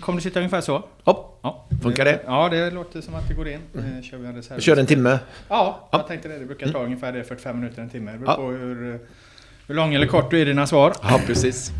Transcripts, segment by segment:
Kommer du sitta ungefär så? Hopp, Ja. Funkar det? Ja, det låter som att det går in. Eh, Kör vi en reserv. kör en timme. Ja, jag tänkte det. Det brukar ta ungefär det, 45 minuter, en timme. Det beror på hur, eh, hur lång eller kort du är i dina svar. Ja, precis.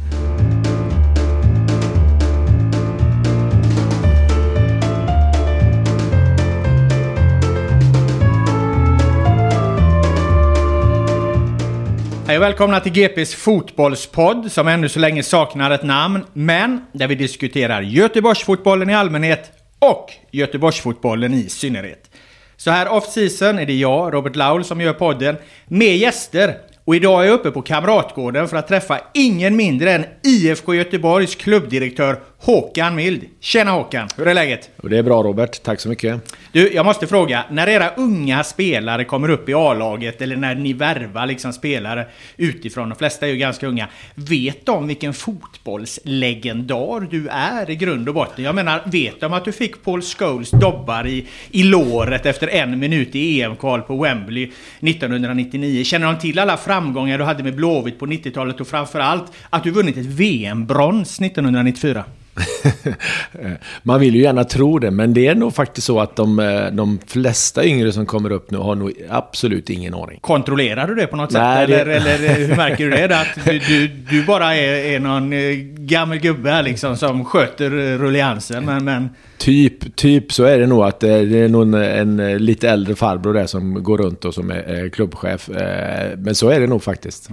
Hej och välkomna till GPs fotbollspodd som ännu så länge saknar ett namn, men där vi diskuterar Göteborgsfotbollen i allmänhet och Göteborgsfotbollen i synnerhet. Så här off-season är det jag, Robert Laul, som gör podden med gäster. Och idag är jag uppe på Kamratgården för att träffa ingen mindre än IFK Göteborgs klubbdirektör Håkan Mild. Tjena Håkan, hur är läget? Det är bra Robert, tack så mycket. Du, jag måste fråga. När era unga spelare kommer upp i A-laget eller när ni värvar liksom spelare utifrån, de flesta är ju ganska unga. Vet de vilken fotbollslegendar du är i grund och botten? Jag menar, vet de att du fick Paul Scholes dobbar i, i låret efter en minut i EM-kval på Wembley 1999? Känner de till alla framgångar du hade med Blåvitt på 90-talet och framförallt att du vunnit ett VM-brons 1994? Man vill ju gärna tro det, men det är nog faktiskt så att de, eh, de flesta yngre som kommer upp nu har nog absolut ingen aning. Kontrollerar du det på något Nej, sätt? det- Eller, eller hur märker du det? Att du, du, du bara är, är någon eh, gammal gubbe liksom som sköter eh, rulliansen. Men, men Typ, typ så är det nog att det är nog en, en eh, lite äldre farbror där som går runt och som är klubbchef. Eh, Men så är det nog faktiskt.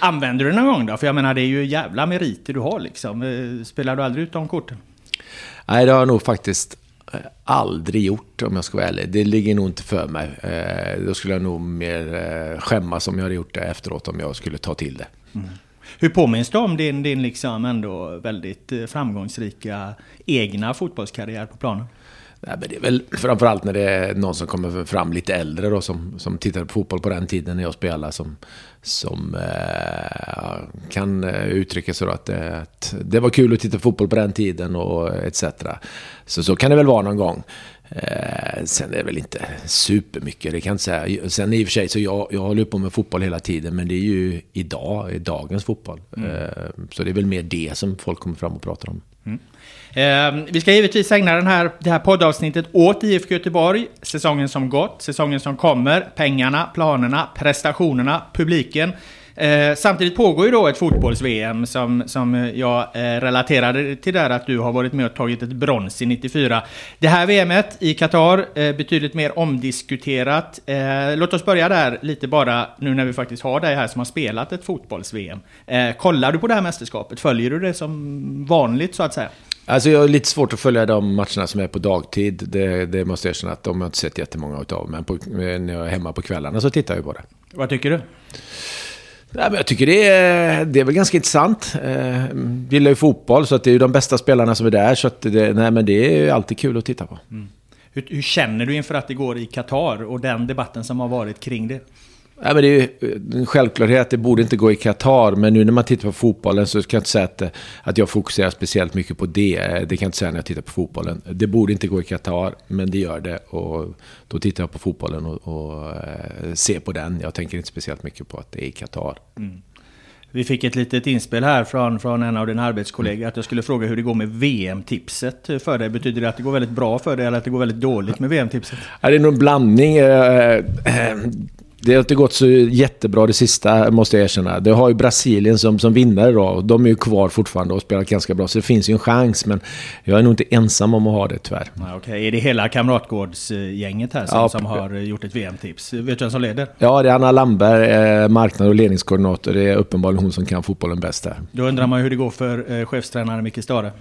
använder du det någon gång då? För jag menar det är ju jävla meriter du har liksom. Eh, Spelar du aldrig ut de korten? Nej, det har jag nog faktiskt aldrig gjort om jag ska vara ärlig. Det ligger nog inte för mig. Då skulle jag nog mer skämmas om jag hade gjort det efteråt om jag skulle ta till det. Hur påminns du om din, din liksom ändå väldigt eh, framgångsrika egna fotbollskarriär på planen? Nej, men det är väl framförallt när det är någon som kommer fram lite äldre då, som, som tittade på fotboll på den tiden när jag spelade, som, som eh, kan eh, uttrycka sig då att, det- att det var kul att titta på fotboll på den tiden och etc. Så så kan det väl vara någon gång. Eh, sen är det väl inte supermycket, det kan jag inte säga. Sen i och för sig, så jag, jag håller på med fotboll hela tiden, men det är ju idag, i dagens fotboll. Eh, så det är väl mer det som folk kommer fram och pratar om. Eh, vi ska givetvis ägna den här, det här poddavsnittet åt IFK Göteborg. Säsongen som gått, säsongen som kommer, pengarna, planerna, prestationerna, publiken. Eh, samtidigt pågår ju då ett fotbolls-VM som, som jag eh, relaterade till där att du har varit med och tagit ett brons i 94. Det här VMet i Qatar, eh, betydligt mer omdiskuterat. Eh, låt oss börja där lite bara nu när vi faktiskt har dig här som har spelat ett fotbolls-VM. Eh, kollar du på det här mästerskapet? Följer du det som vanligt så att säga? Alltså jag har lite svårt att följa de matcherna som är på dagtid. Det, det måste jag erkänna att de har inte sett jättemånga utav. Men på, när jag är hemma på kvällarna så tittar jag på det. Vad tycker du? Nej, men jag tycker det är, det är väl ganska intressant. Eh, gillar ju fotboll så att det är ju de bästa spelarna som är där. Så att det, nej, men det är ju alltid kul att titta på. Mm. Hur, hur känner du inför att det går i Qatar och den debatten som har varit kring det? Ja, men det är ju en självklarhet, det borde inte gå i Qatar. Men nu när man tittar på fotbollen så kan jag inte säga att, att jag fokuserar speciellt mycket på det. Det kan jag inte säga när jag tittar på fotbollen. Det borde inte gå i Qatar, men det gör det. Och då tittar jag på fotbollen och, och eh, ser på den. Jag tänker inte speciellt mycket på att det är i Qatar. Mm. Vi fick ett litet inspel här från, från en av dina arbetskollegor att jag skulle fråga hur det går med VM-tipset för dig. Betyder det att det går väldigt bra för dig eller att det går väldigt dåligt med VM-tipset? Ja, det är nog en blandning. Det har inte gått så jättebra det sista, måste jag erkänna. Det har ju Brasilien som, som vinnare då. De är ju kvar fortfarande och spelar ganska bra. Så det finns ju en chans, men jag är nog inte ensam om att ha det tyvärr. Ja, okay. Är det hela Kamratgårdsgänget här som, ja, som har gjort ett VM-tips? Vet du vem som leder? Ja, det är Anna Lamberg, eh, marknad och ledningskoordinator. Det är uppenbarligen hon som kan fotbollen bäst där. Då undrar man hur det går för eh, chefstränare Micke Stare.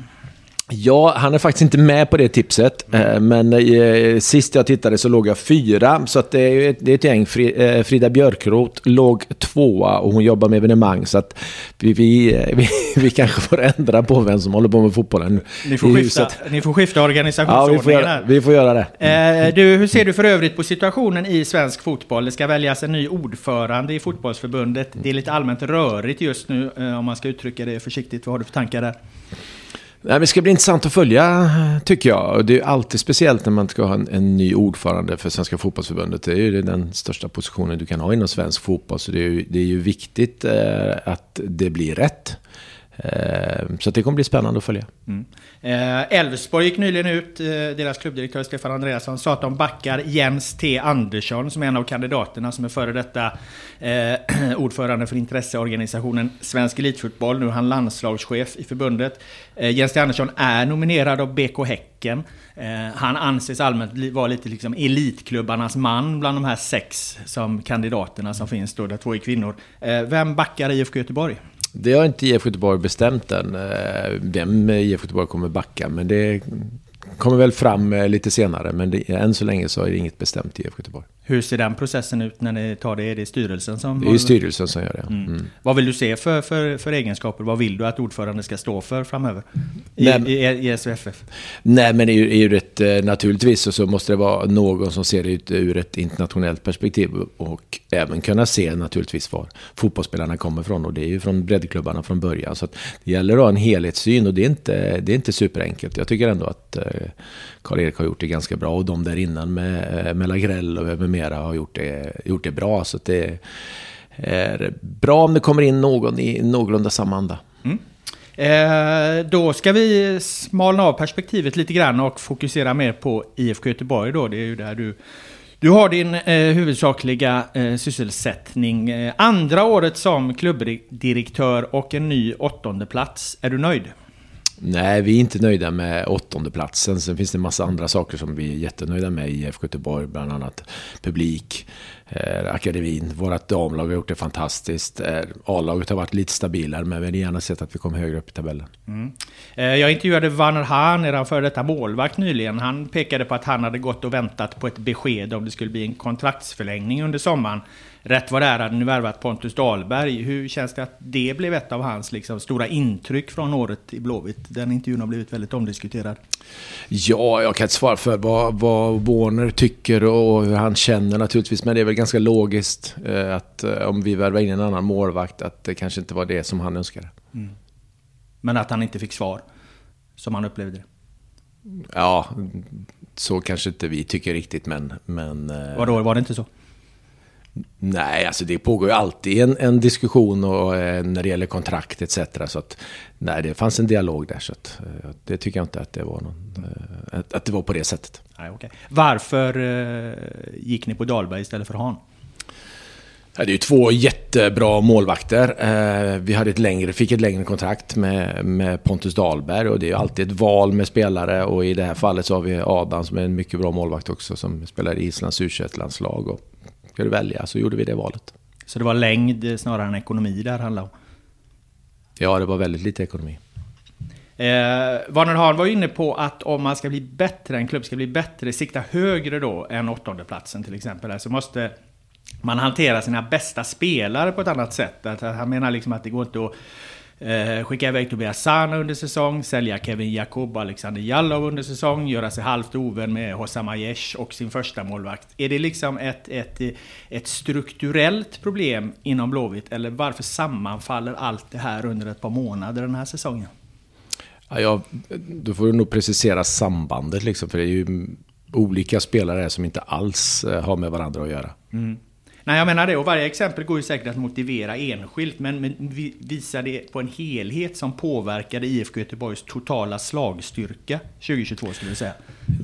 Ja, han är faktiskt inte med på det tipset. Mm. Men eh, sist jag tittade så låg jag fyra. Så att det, är ett, det är ett gäng. Eh, Frida Björkroth låg tvåa och hon jobbar med evenemang. Så att vi, vi, eh, vi, vi kanske får ändra på vem som håller på med fotbollen Ni får, skifta, ni får skifta organisationsordningen ja, vi får, göra, vi får göra det. Eh, du, hur ser du för övrigt på situationen i svensk fotboll? Det ska väljas en ny ordförande i fotbollsförbundet. Det är lite allmänt rörigt just nu, om man ska uttrycka det försiktigt. Vad har du för tankar där? Nej, det ska bli intressant att följa, tycker jag. Det är alltid speciellt när man ska ha en, en, ny ordförande för Svenska fotbollsförbundet. Det är ju den största positionen du kan ha inom svensk fotboll. Så det är ju, det är ju viktigt eh, att det blir rätt. Ehm, så det kommer bli spännande att följa. Mm. Eh, Elfsborg gick nyligen ut, eh, deras klubbdirektör Stefan Andreasson sa att de backar Jens T Andersson som är en av kandidaterna som är före detta eh, ordförande för intresseorganisationen Svensk Elitfotboll. Nu är han landslagschef i förbundet. Jens T Andersson är nominerad av BK Häcken. Han anses allmänt vara lite liksom elitklubbarnas man bland de här sex som kandidaterna som finns då, där två är kvinnor. vem backar IFK Göteborg? Det har inte IF Göteborg bestämt än, eh, vem IF Göteborg kommer backa. Men det kommer väl fram eh, lite senare. Men det, än så länge så är det inget bestämt i IFK Göteborg. Hur ser den processen ut när ni tar det? Är det styrelsen som... Det är styrelsen som gör det. Mm. Mm. Vad vill du se för, för, för egenskaper? Vad vill du att ordförande ska stå för framöver? I, Nej, i, i SVFF? Nej, men ur, ur ett, naturligtvis så måste det vara någon som ser det ut ur ett internationellt perspektiv. Och även kunna se naturligtvis var fotbollsspelarna kommer från. Och det är ju från breddklubbarna från början. Så det gäller att ha en helhetssyn och det är inte, det är inte superenkelt. Jag tycker ändå att eh, Eh, Karl-Erik har gjort det ganska bra. Och de där innan med, eh, med Lagrell och med mera har gjort det, gjort det bra. Så det är bra om det kommer in någon i någorlunda samma anda. Mm. Eh, då ska vi smalna av perspektivet lite grann och fokusera mer på IFK Göteborg då. Det är ju där du, du har din eh, huvudsakliga eh, sysselsättning. Eh, andra året som klubbdirektör och en ny åttonde plats. Är du nöjd? Nej, vi är inte nöjda med åttondeplatsen. Sen finns det en massa andra saker som vi är jättenöjda med i IFK Göteborg. Bland annat publik, eh, akademin. Vårt damlag har gjort det fantastiskt. Eh, A-laget har varit lite stabilare, men vi hade gärna sett att vi kom högre upp i tabellen. Mm. Eh, jag intervjuade Werner Hahn, eran före detta målvakt nyligen. Han pekade på att han hade gått och väntat på ett besked om det skulle bli en kontraktsförlängning under sommaren. Rätt vad det är hade ni värvat Pontus Dahlberg. Hur känns det att det blev ett av hans liksom, stora intryck från året i Blåvitt? Den intervjun har blivit väldigt omdiskuterad. Ja, jag kan inte svara för vad, vad Warner tycker och hur han känner naturligtvis. Men det är väl ganska logiskt eh, att eh, om vi värvar in en annan målvakt att det kanske inte var det som han önskade. Mm. Men att han inte fick svar, som han upplevde det? Ja, så kanske inte vi tycker riktigt, men... men eh, Vadå, var det inte så? Nej, alltså det pågår ju alltid en, en diskussion och, eh, när det gäller kontrakt etc. Så att, nej, det fanns en dialog där. Så att, eh, det tycker jag inte att det var, någon, eh, att, att, det var på det sättet. Nej, okay. Varför eh, gick ni på Dahlberg istället för Han? Ja, det är ju två jättebra målvakter. Eh, vi hade ett längre, fick ett längre kontrakt med, med Pontus Dahlberg och det är ju alltid ett val med spelare och i det här fallet så har vi Adam som är en mycket bra målvakt också som spelar i Islands u landslag Ska du välja? Så gjorde vi det valet. Så det var längd snarare än ekonomi där handlade om? Ja, det var väldigt lite ekonomi. Eh, Warner Hahn var inne på att om man ska bli bättre, en klubb ska bli bättre, sikta högre då än åttondeplatsen till exempel, så måste man hantera sina bästa spelare på ett annat sätt. Att han menar liksom att det går inte att Eh, skicka iväg Tobias Sana under säsong, sälja Kevin Jakob och Alexander Jallov under säsong, göra sig halvt ovän med Hossam Aiesh och sin första målvakt. Är det liksom ett, ett, ett strukturellt problem inom Blåvitt eller varför sammanfaller allt det här under ett par månader den här säsongen? Ja, jag, då får du nog precisera sambandet liksom, för det är ju olika spelare som inte alls eh, har med varandra att göra. Mm. Nej, jag menar det. Och varje exempel går ju säkert att motivera enskilt. Men, men visar det på en helhet som påverkade IFK Göteborgs totala slagstyrka 2022 skulle du säga?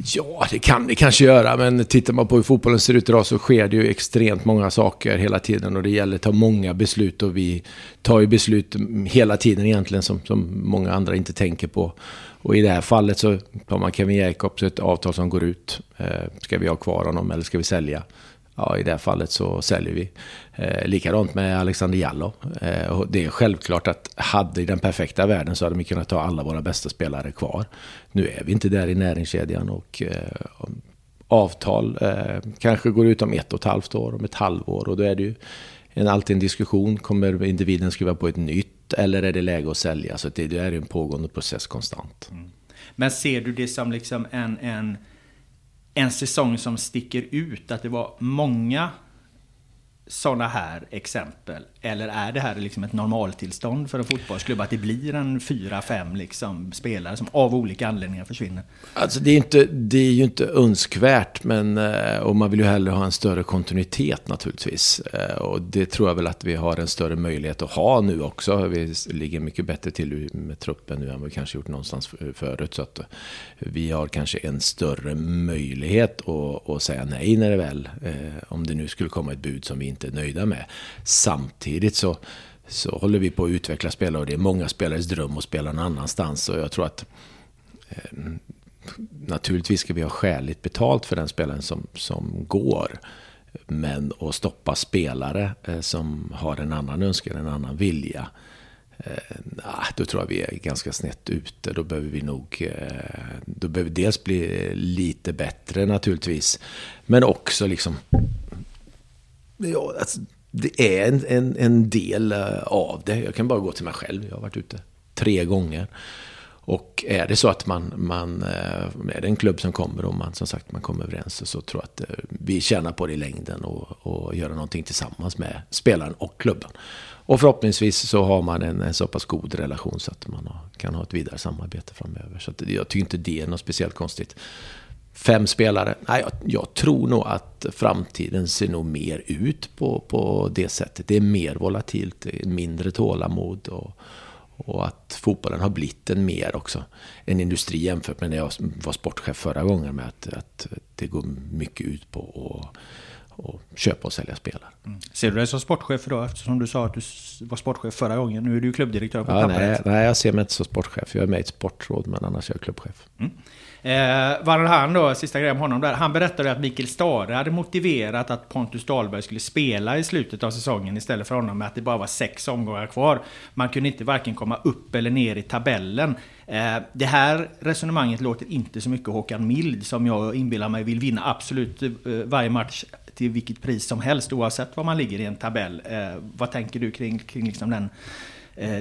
Ja, det kan det kanske göra. Men tittar man på hur fotbollen ser ut idag så sker det ju extremt många saker hela tiden. Och det gäller att ta många beslut. Och vi tar ju beslut hela tiden egentligen som, som många andra inte tänker på. Och i det här fallet så tar man Kevin Jacobs, ett avtal som går ut. Eh, ska vi ha kvar honom eller ska vi sälja? Ja, i det här fallet så säljer vi. Eh, likadant med Alexander Jallow. Eh, det är självklart att hade i den perfekta världen så hade vi kunnat ta alla våra bästa spelare kvar. Nu är vi inte där i näringskedjan och eh, avtal eh, kanske går ut om ett och ett halvt år, om ett halvår och då är det ju en, alltid en diskussion. Kommer individen skriva på ett nytt eller är det läge att sälja? Så det, det är en pågående process konstant. Mm. Men ser du det som liksom en, en en säsong som sticker ut? Att det var många sådana här exempel? Eller är det här liksom ett normaltillstånd för en fotbollsklubb? Att det blir en fyra, fem liksom spelare som av olika anledningar försvinner? Alltså det är, inte, det är ju inte önskvärt. Men, eh, och man vill ju hellre ha en större kontinuitet naturligtvis. Eh, och det tror jag väl att vi har en större möjlighet att ha nu också. Vi ligger mycket bättre till med truppen nu än vi kanske gjort någonstans förut. Så att eh, vi har kanske en större möjlighet att, att säga nej när det väl, om det nu skulle komma ett bud som vi inte är nöjda med. Samtidigt så, så håller vi på att utveckla spelare och det är många spelares dröm att spela någon annanstans. Och jag tror att eh, naturligtvis ska vi ha skäligt betalt för den spelaren som, som går. Men att stoppa spelare eh, som har en annan önskan, en annan vilja. Eh, nah, då tror jag vi är ganska snett ute. Då behöver vi nog... Eh, då behöver vi dels bli lite bättre naturligtvis. Men också liksom Ja, alltså, det är en, en, en del eh, av det. Jag kan bara gå till mig själv. Jag har varit ute tre gånger. Och är det så att man, man eh, är det en klubb som kommer och man som sagt man kommer överens så tror jag att eh, vi tjänar på det i längden och, och göra någonting tillsammans med spelaren och klubben. Och förhoppningsvis så har man en, en så pass god relation så att man kan ha ett vidare samarbete framöver. Så jag tycker inte det är något speciellt konstigt. Fem spelare? Nej, jag, jag, tror nog att framtiden ser nog mer ut på, på det sättet. Det är mer volatilt, det är mindre tålamod och, och att fotbollen har blivit en mer också en industri jämfört med när jag var sportchef förra gången med att, att det går mycket ut på att och köpa och sälja spelare. Mm. Ser du dig som sportchef idag eftersom du sa att du var sportchef förra gången? Nu är du klubbdirektör på ja, nej, nej, jag ser mig inte som sportchef. Jag är med i ett sportråd men annars är jag klubbchef. Mm. Eh, var han då, sista grejen om honom där, han berättade att Mikael Stare hade motiverat att Pontus Dahlberg skulle spela i slutet av säsongen istället för honom med att det bara var sex omgångar kvar. Man kunde inte varken komma upp eller ner i tabellen. Eh, det här resonemanget låter inte så mycket Håkan Mild som jag inbillar mig vill vinna absolut eh, varje match till vilket pris som helst oavsett var man ligger i en tabell. Eh, vad tänker du kring, kring liksom den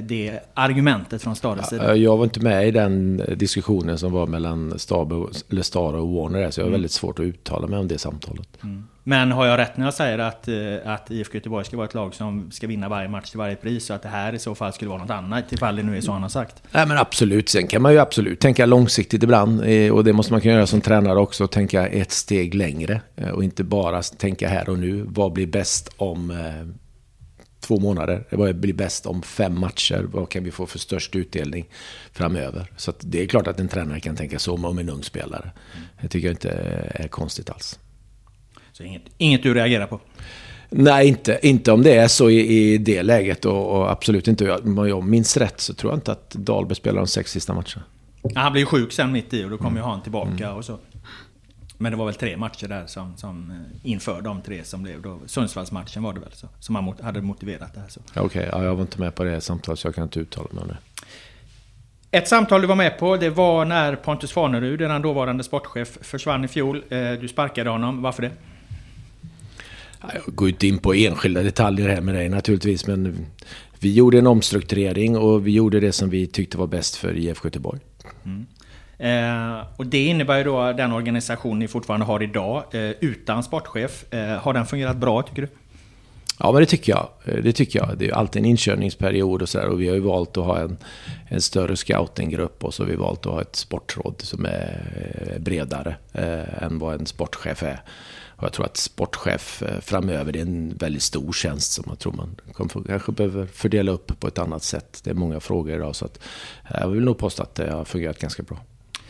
det argumentet från Stades sida. Jag var inte med i den diskussionen som var mellan Stara och Warner, så jag har mm. väldigt svårt att uttala mig om det samtalet. Mm. Men har jag rätt när jag säger att, eh, att IFK Göteborg ska vara ett lag som ska vinna varje match till varje pris och att det här i så fall skulle vara något annat ifall det nu är så han har sagt? Nej men absolut, sen kan man ju absolut tänka långsiktigt ibland eh, och det måste man kunna göra som tränare också, tänka ett steg längre och inte bara tänka här och nu. Vad blir bäst om två månader. Vad blir bäst om fem matcher? Vad kan vi få för störst utdelning framöver? Så det är klart att en tränare kan tänka så om en ung spelare. Det tycker jag inte är konstigt alls. Så inget, inget du reagerar på? Nej, inte, inte om det är så i, i det läget och, och absolut inte. Om jag minns rätt så tror jag inte att Dahlberg spelar de sex sista matcherna. Han blir sjuk sen mitt i och då kommer mm. ju han tillbaka mm. och så. Men det var väl tre matcher där som, som eh, inför de tre som blev då. Sundsvallsmatchen var det väl så, som han hade motiverat det här. Okej, okay, ja, jag var inte med på det samtalet så jag kan inte uttala mig om det. Ett samtal du var med på, det var när Pontus Farnerud, den dåvarande sportchef, försvann i fjol. Eh, du sparkade honom, varför det? Jag går inte in på enskilda detaljer här med dig naturligtvis, men vi gjorde en omstrukturering och vi gjorde det som vi tyckte var bäst för IFK Göteborg. Mm. Eh, och det innebär ju då den organisation ni fortfarande har idag eh, utan sportchef. Eh, har den fungerat bra tycker du? Ja, men det tycker jag. Eh, det tycker jag. Det är alltid en inkörningsperiod och sådär. Och vi har ju valt att ha en, en större scoutinggrupp och så har vi valt att ha ett sportråd som är eh, bredare eh, än vad en sportchef är. Och jag tror att sportchef eh, framöver det är en väldigt stor tjänst som jag tror man kanske behöver fördela upp på ett annat sätt. Det är många frågor idag så att jag vill nog påstå att det har fungerat ganska bra.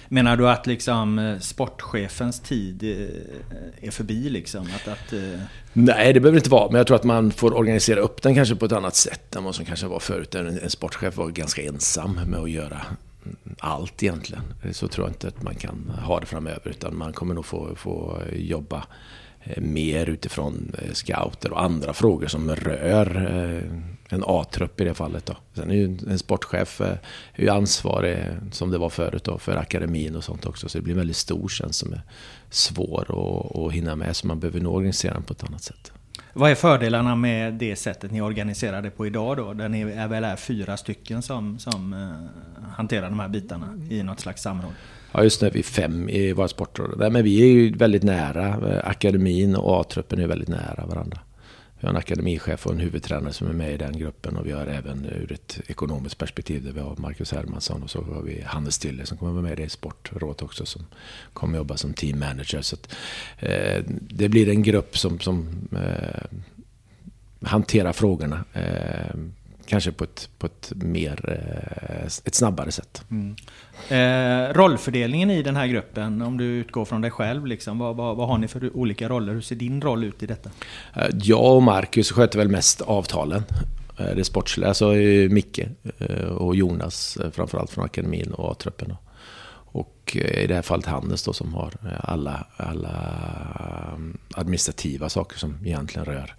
Menar du att liksom eh, sportchefens tid eh, är förbi liksom? Att, att, eh, Nej, det behöver inte vara. Men jag tror att man får organisera upp den kanske på ett annat sätt än vad som kanske var förut. En, en sportchef var ganska ensam med att göra allt egentligen. Så tror jag inte att man kan ha det framöver. Utan man kommer nog få, få jobba Eh, mer utifrån eh, scouter och andra frågor som rör eh, en A-trupp i det fallet. Då. Sen är ju en sportchef är ansvarig, som det var förut, då, för akademin och sånt också. Så det blir en väldigt stor tjänst som är svår att, att hinna med. Så man behöver nog organisera den på ett annat sätt. Vad är fördelarna med det sättet ni organiserar det på idag då? Där ni är väl är fyra stycken som, som hanterar de här bitarna i något slags samråd? Ja, just nu är vi fem i våra sportråd. Men vi är ju väldigt nära. Eh, akademin och A-truppen är väldigt nära varandra. Vi har en akademichef och en huvudtränare som är med i den gruppen och vi har även eh, ur ett ekonomiskt perspektiv där vi har Marcus Hermansson och så har vi Hannes Stille som kommer vara med i Sportrådet också som kommer jobba som team manager. Så att, eh, det blir en grupp som, som eh, hanterar frågorna. Eh, kanske på ett, på ett mer, eh, ett snabbare sätt. Mm. Eh, rollfördelningen i den här gruppen, om du utgår från dig själv, liksom, vad, vad, vad, har ni för olika roller? Hur ser din roll ut i detta? Eh, jag och Marcus sköter väl mest avtalen. Eh, det sportsliga, alltså Micke och Jonas framförallt från akademin och A-truppen. Och i det här fallet Hannes då som har alla, alla administrativa saker som egentligen rör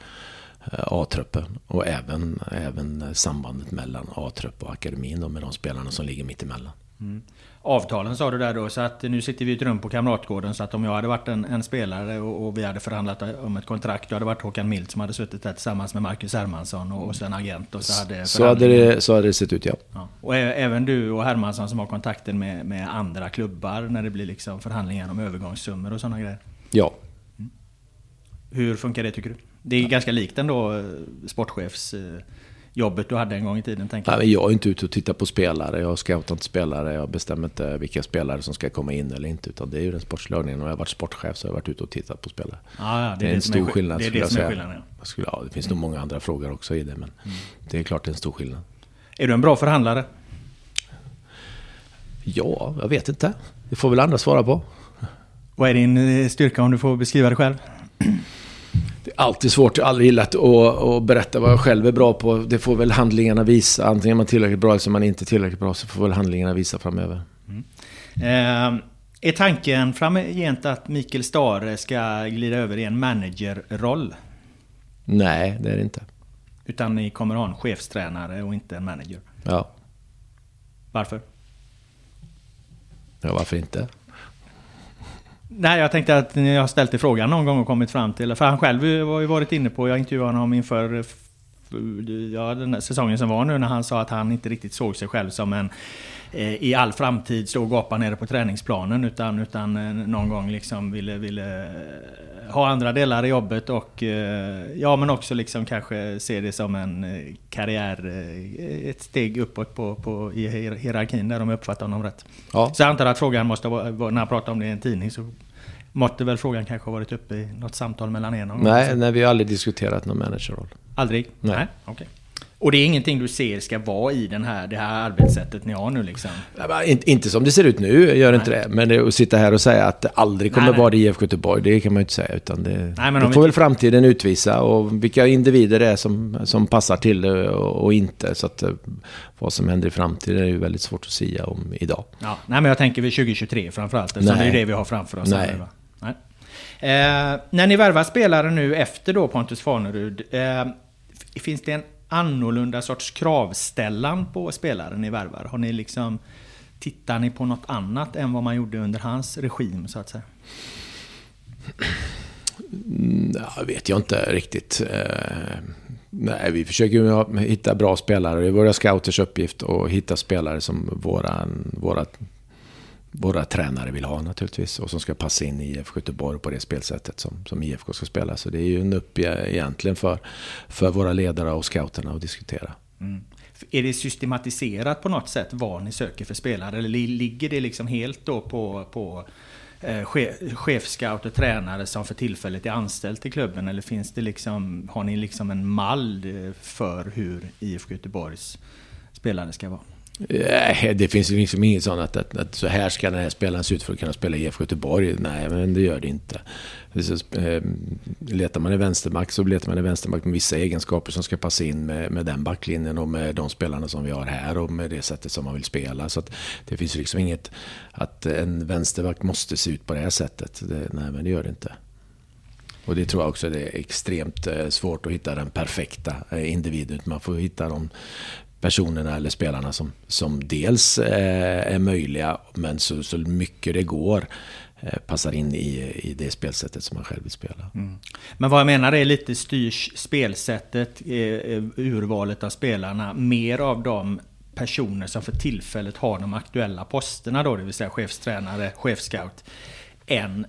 A-truppen och även, även sambandet mellan A-trupp och akademin då, med de spelarna som ligger mitt emellan. Mm. Avtalen sa du där då, så att nu sitter vi i ett rum på Kamratgården. Så att om jag hade varit en, en spelare och, och, vi hade förhandlat om ett kontrakt, då hade det varit Håkan Mild som hade suttit där tillsammans med Marcus Hermansson och, och sen agent. Och så, hade så, hade det, så hade det sett ut, ja. ja. Och även du och Hermansson som har kontakten med, med andra klubbar när det blir liksom förhandlingar om övergångssummor och sådana grejer? Ja. Mm. Hur funkar det tycker du? Det är ja. ganska likt ändå eh, sportchefsjobbet du hade en gång i tiden. Tänker jag. Nej, jag är inte ute och tittar på spelare. Jag scoutar inte spelare. Jag bestämmer inte vilka spelare som ska komma in eller inte. Utan det är ju den sportsliga Och jag har varit sportchef så har jag varit ute och tittat på spelare. Ja, ja, det, är det, en stor skillnad. Det är det som är skillnaden. Ja. Skulle, ja, det finns nog många andra frågor också i det. Men mm. det är klart det är en stor skillnad. Är du en bra förhandlare? Ja, jag vet inte. Det får väl andra svara på. Vad är din eh, styrka om du får beskriva det själv? Är alltid svårt, jag har aldrig gillat att, att berätta vad jag själv är bra på. Det får väl handlingarna visa. Antingen är man tillräckligt bra eller är man inte tillräckligt bra. Så får väl handlingarna visa framöver. Mm. Eh, är tanken framgent att Mikael Stare ska glida över i en managerroll? Nej, det är det inte. Utan ni kommer ha en chefstränare och inte en manager? Ja. Varför? Ja, varför inte? Nej, jag tänkte att ni har ställt i frågan någon gång och kommit fram till, för han själv har ju varit inne på, jag intervjuade honom inför ja, den säsongen som var nu, när han sa att han inte riktigt såg sig själv som en i all framtid stå och gapa nere på träningsplanen utan, utan eh, någon gång liksom ville, ville eh, ha andra delar i jobbet och ja men också liksom kanske se det som en karriär, ett steg uppåt på, på, i hierarkin där de uppfattar honom rätt. Ja. Så jag antar att frågan måste vara, när han pratar om det i en tidning så måtte väl frågan kanske ha varit uppe i något samtal mellan er någon Nej, gång? nej vi har aldrig diskuterat någon managerroll. Aldrig? Nej. nej okay. Och det är ingenting du ser ska vara i den här, det här arbetssättet ni har nu liksom? Nej, inte, som det ser ut nu, gör nej. inte det. Men att sitta här och säga att det aldrig kommer nej, vara det i IFK Göteborg, det kan man ju inte säga. Utan det, nej, det får vi... väl framtiden utvisa och vilka individer det är som, som passar till det och, inte. Så att eh, vad som händer i framtiden är ju väldigt svårt att säga om idag. Ja, nej, men jag tänker vid 2023 framförallt, eftersom det är det vi har framför oss. Nej. Här, Eh, när ni värvar spelare nu efter då Pontus Farnerud, eh, finns det en annorlunda sorts kravställan på spelaren ni värvar? Har ni liksom, tittar ni på något annat än vad man gjorde under hans regim så att säga? Mm, ja, vet jag inte riktigt. Eh, nej, vi försöker hitta bra spelare. Det är våra scouters uppgift att hitta spelare som våra, våra, våra tränare vill ha naturligtvis. Och som ska passa in i IFK Göteborg på det spelsättet som, som IFK ska spela. Så det är ju en uppgift eh, egentligen för, för våra ledare och scouterna att diskutera. Mm. Är det systematiserat på något sätt vad ni söker för spelare? Eller ligger det liksom helt då på, på eh, chefscout och tränare som för tillfället är anställd i klubben? Eller finns det liksom, har ni liksom en mall eh, för hur IFK Göteborgs spelare ska vara? Det finns liksom inget sånt att, att, att, så här ska den här spelaren se ut för att kunna spela i IFK Göteborg. Nej, men det gör det inte. Så, eh, letar man i vänsterback så letar man i vänsterback med vissa egenskaper som ska passa in med, med den backlinjen och med de spelarna som vi har här och med det sättet som man vill spela. Så det finns liksom inget att en vänsterback måste se ut på det här sättet. Det, nej, men det gör det inte. Och det tror jag också det är extremt eh, svårt att hitta den perfekta eh, individen. Man får hitta de personerna eller spelarna som, som dels eh, är möjliga, men så, så mycket det går eh, passar in i, i det spelsättet som man själv vill spela. Mm. Men vad jag menar är lite styrs spelsättet, eh, eh urvalet av spelarna, mer av de personer som för tillfället har de aktuella posterna då, det vill säga chefstränare, chefscout, än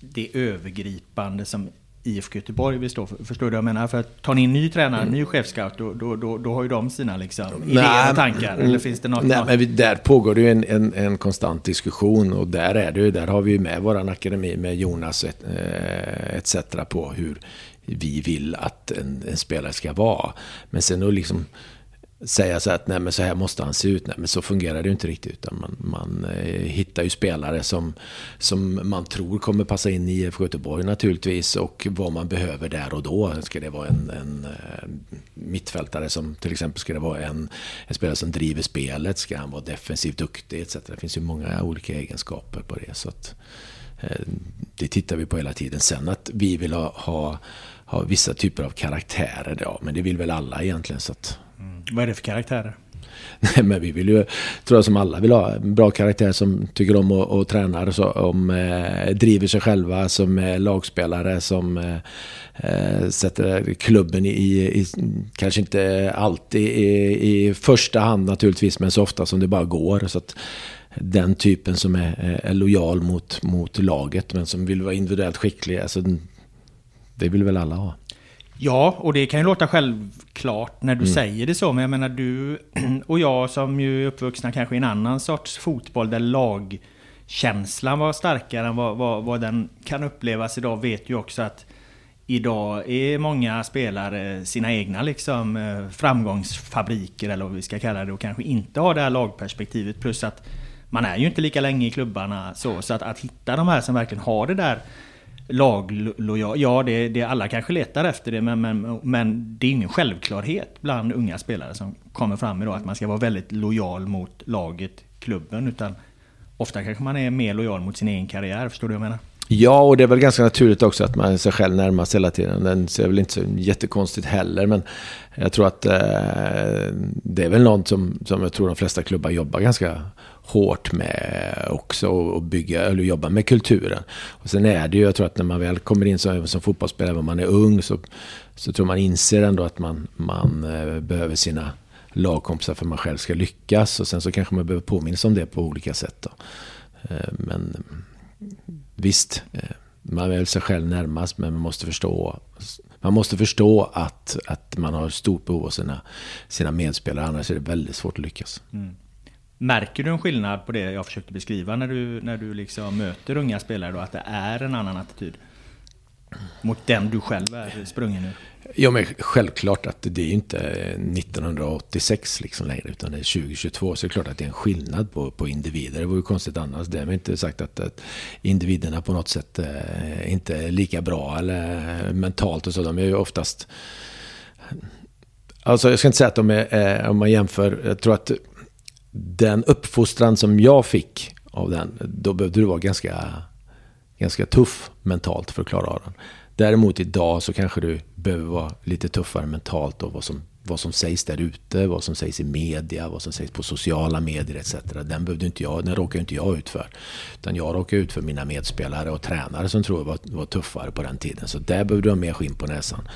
det övergripande som IFK Göteborg vill stå för. Förstår du vad jag menar? För att tar ni in ny tränare, mm. ny chefscout, då, då, då, då, har ju de sina liksom, idéer och tankar. Eller finns det något? Nej, men vi, där pågår det ju en, en, en, konstant diskussion och där är det ju, där har vi ju med våran akademi med Jonas et, eh, etc. på hur vi vill att en, en spelare ska vara. Men sen då liksom säga så att nej men så här måste han se ut. Nej men så fungerar det ju inte riktigt. Utan man, man eh, hittar ju spelare som, som man tror kommer passa in i IFK Göteborg naturligtvis. Och vad man behöver där och då. Ska det vara en, en eh, mittfältare som till exempel ska det vara en, en spelare som driver spelet. Ska han vara defensivt duktig etc. Det finns ju många olika egenskaper på det. Så att, eh, det tittar vi på hela tiden. Sen att vi vill ha, ha, ha vissa typer av karaktärer, ja men det vill väl alla egentligen. Så att, vad är det för karaktärer? Nej, men vi vill ju, tror jag som alla vill ha, en bra karaktär som tycker om att och tränar, som eh, driver sig själva, som är lagspelare, som eh, eh, sätter klubben i, i, kanske inte alltid i, i första hand naturligtvis, men så ofta som det bara går. Så att, den typen som är, eh, är lojal mot, mot laget, men som vill vara individuellt skicklig, alltså, det vill väl alla ha. Ja, och det kan ju låta självklart när du mm. säger det så. Men jag menar du och jag som ju är uppvuxna kanske i en annan sorts fotboll där lagkänslan var starkare än vad, vad, vad den kan upplevas idag. Vet ju också att idag är många spelare sina egna liksom eh, framgångsfabriker eller vad vi ska kalla det och kanske inte har det här lagperspektivet. Plus att man är ju inte lika länge i klubbarna så. Så att, att hitta de här som verkligen har det där laglojal. Ja, det, det, alla kanske letar efter det, men, men, men det är ingen självklarhet bland unga spelare som kommer fram idag att man ska vara väldigt lojal mot laget, klubben, utan ofta kanske man är mer lojal mot sin egen karriär. Förstår du vad jag menar? Ja, och det är väl ganska naturligt också att man sig själv närmast hela tiden. Den ser väl inte så jättekonstigt heller, men jag tror att eh, det är väl något som, som jag tror de flesta klubbar jobbar ganska hårt med också och bygga, eller jobba med kulturen. Och sen är det ju, jag tror att när man väl kommer in som, som fotbollsspelare, om man är ung, så, så tror man inser ändå att man, man eh, behöver sina lagkompisar för att man själv ska lyckas. Och sen så kanske man behöver påminnas om det på olika sätt. Då. Eh, men visst, eh, man är väl sig själv närmast, men man måste förstå man måste förstå att, att man har stort behov av sina, sina medspelare, annars är det väldigt svårt att lyckas. Mm. Märker du en skillnad på det jag försökte beskriva när du, när du liksom möter unga spelare då, att det är en annan attityd? Mot den du själv är sprungen ur? Ja, men självklart att det är inte 1986 liksom längre, utan det är 2022. Så det är klart att det är en skillnad på, på individer. Det vore konstigt annars. Det är inte sagt att, att individerna på något sätt eh, inte är lika bra eller eh, mentalt och så. De är ju oftast... Alltså jag ska inte säga att de är, eh, om man jämför, jag tror att den uppfostran som jag fick av den, då behövde du vara ganska, ganska tuff mentalt för att klara av den. Däremot idag så kanske du behöver vara lite tuffare mentalt och vad som, vad som sägs där ute, vad som sägs i media, vad som sägs på sociala medier etc. Den, behövde inte jag, den råkar inte jag ut för. Utan jag råkar ut för mina medspelare och tränare som tror jag var, var tuffare på den tiden. Så där behövde du ha mer skinn på näsan.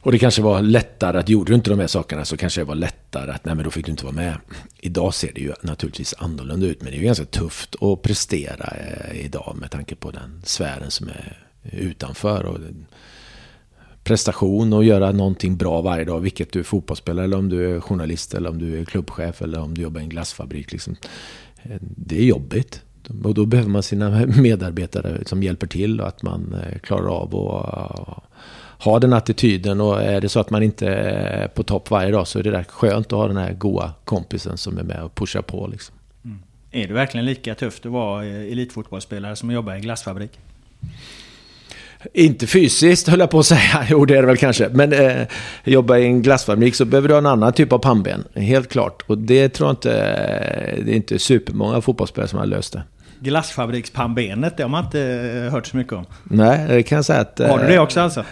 Och det kanske var lättare att, gjorde du inte de här sakerna så kanske det var lättare att, nej men då fick du inte vara med. Idag ser det ju naturligtvis annorlunda ut, men det är ju ganska tufft att prestera eh, idag med tanke på den sfären som är utanför. Och prestation och göra någonting bra varje dag, vilket du är fotbollsspelare eller om du är journalist eller om du är klubbchef eller om du jobbar i en glassfabrik. Liksom. Det är jobbigt. Och då behöver man sina medarbetare som hjälper till och att man eh, klarar av att eh, ha den attityden och är det så att man inte är på topp varje dag så är det där skönt att ha den här goa kompisen som är med och pushar på. Liksom. Mm. Är det verkligen lika tufft att vara eh, elitfotbollsspelare som att jobba i glassfabrik? Inte fysiskt höll jag på att säga, jo det är det väl kanske. Men eh, jobba i en glassfabrik så behöver du ha en annan typ av pannben, helt klart. Och det tror jag inte, det är inte supermånga fotbollsspelare som har löst det. Glassfabrikspannbenet, det har man inte hört så mycket om. Nej, det kan jag säga att... Har du det också alltså?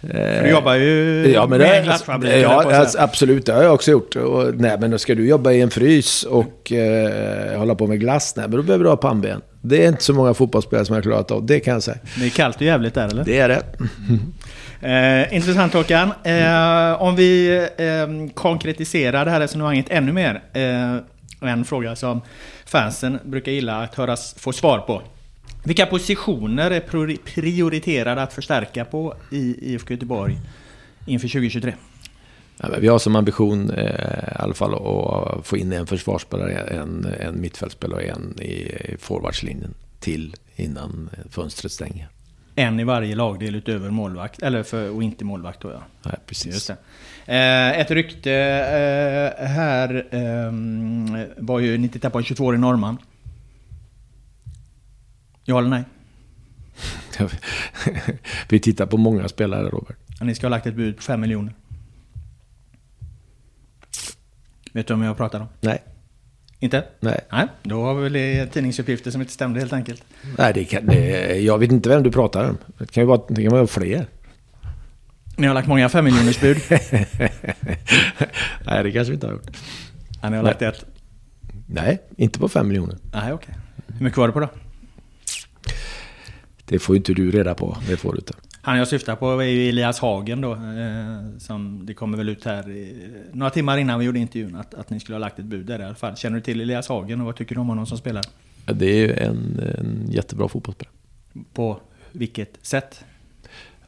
För du jobbar ju ja, men med en glassfabrik. Ja, alltså, absolut. Det har jag också gjort. Och, nej, men då ska du jobba i en frys och eh, hålla på med glass, nej, men då behöver du ha pannben. Det är inte så många fotbollsspelare som har klarat av, det kan jag säga. Det är kallt och jävligt där, eller? Det är det. eh, intressant Håkan. Eh, om vi eh, konkretiserar det här resonemanget ännu mer. Eh, en fråga som fansen brukar gilla att höras få svar på. Vilka positioner är prioriterade att förstärka på i IFK Göteborg inför 2023? Ja, vi har som ambition eh, i alla fall att få in en försvarsspelare, en, en mittfältspelare och en i, i forwardslinjen till innan fönstret stänger. En i varje lagdel utöver målvakt, eller för, och inte målvakt då ja. Nej, precis. Eh, ett rykte eh, här eh, var ju, ni tittar på en 22-årig norrman. Ja eller nej? vi tittar på många spelare Robert. ni ska ha lagt ett bud på 5 miljoner. Vet du om jag pratar om? Nej. Inte? Nej. Nej, då har vi väl tidningsuppgifter som inte stämde helt enkelt. Nej, det kan, det, jag vet inte vem du pratar om. Det kan ju vara, det kan vara fler. Ni har lagt många femmiljonersbud? Nej, det kanske vi inte har gjort. Ja, ni har lagt ett? Nej, inte på fem miljoner. Nej, okej. Okay. Hur mycket var det på då? Det får inte du reda på. Det får du inte. Han jag syftar på är ju Elias Hagen då. Eh, som det kommer väl ut här i, några timmar innan vi gjorde intervjun att, att ni skulle ha lagt ett bud där i alla fall. Känner du till Elias Hagen och vad tycker du om honom som spelare? Ja, det är ju en, en jättebra fotbollsspelare. På vilket sätt?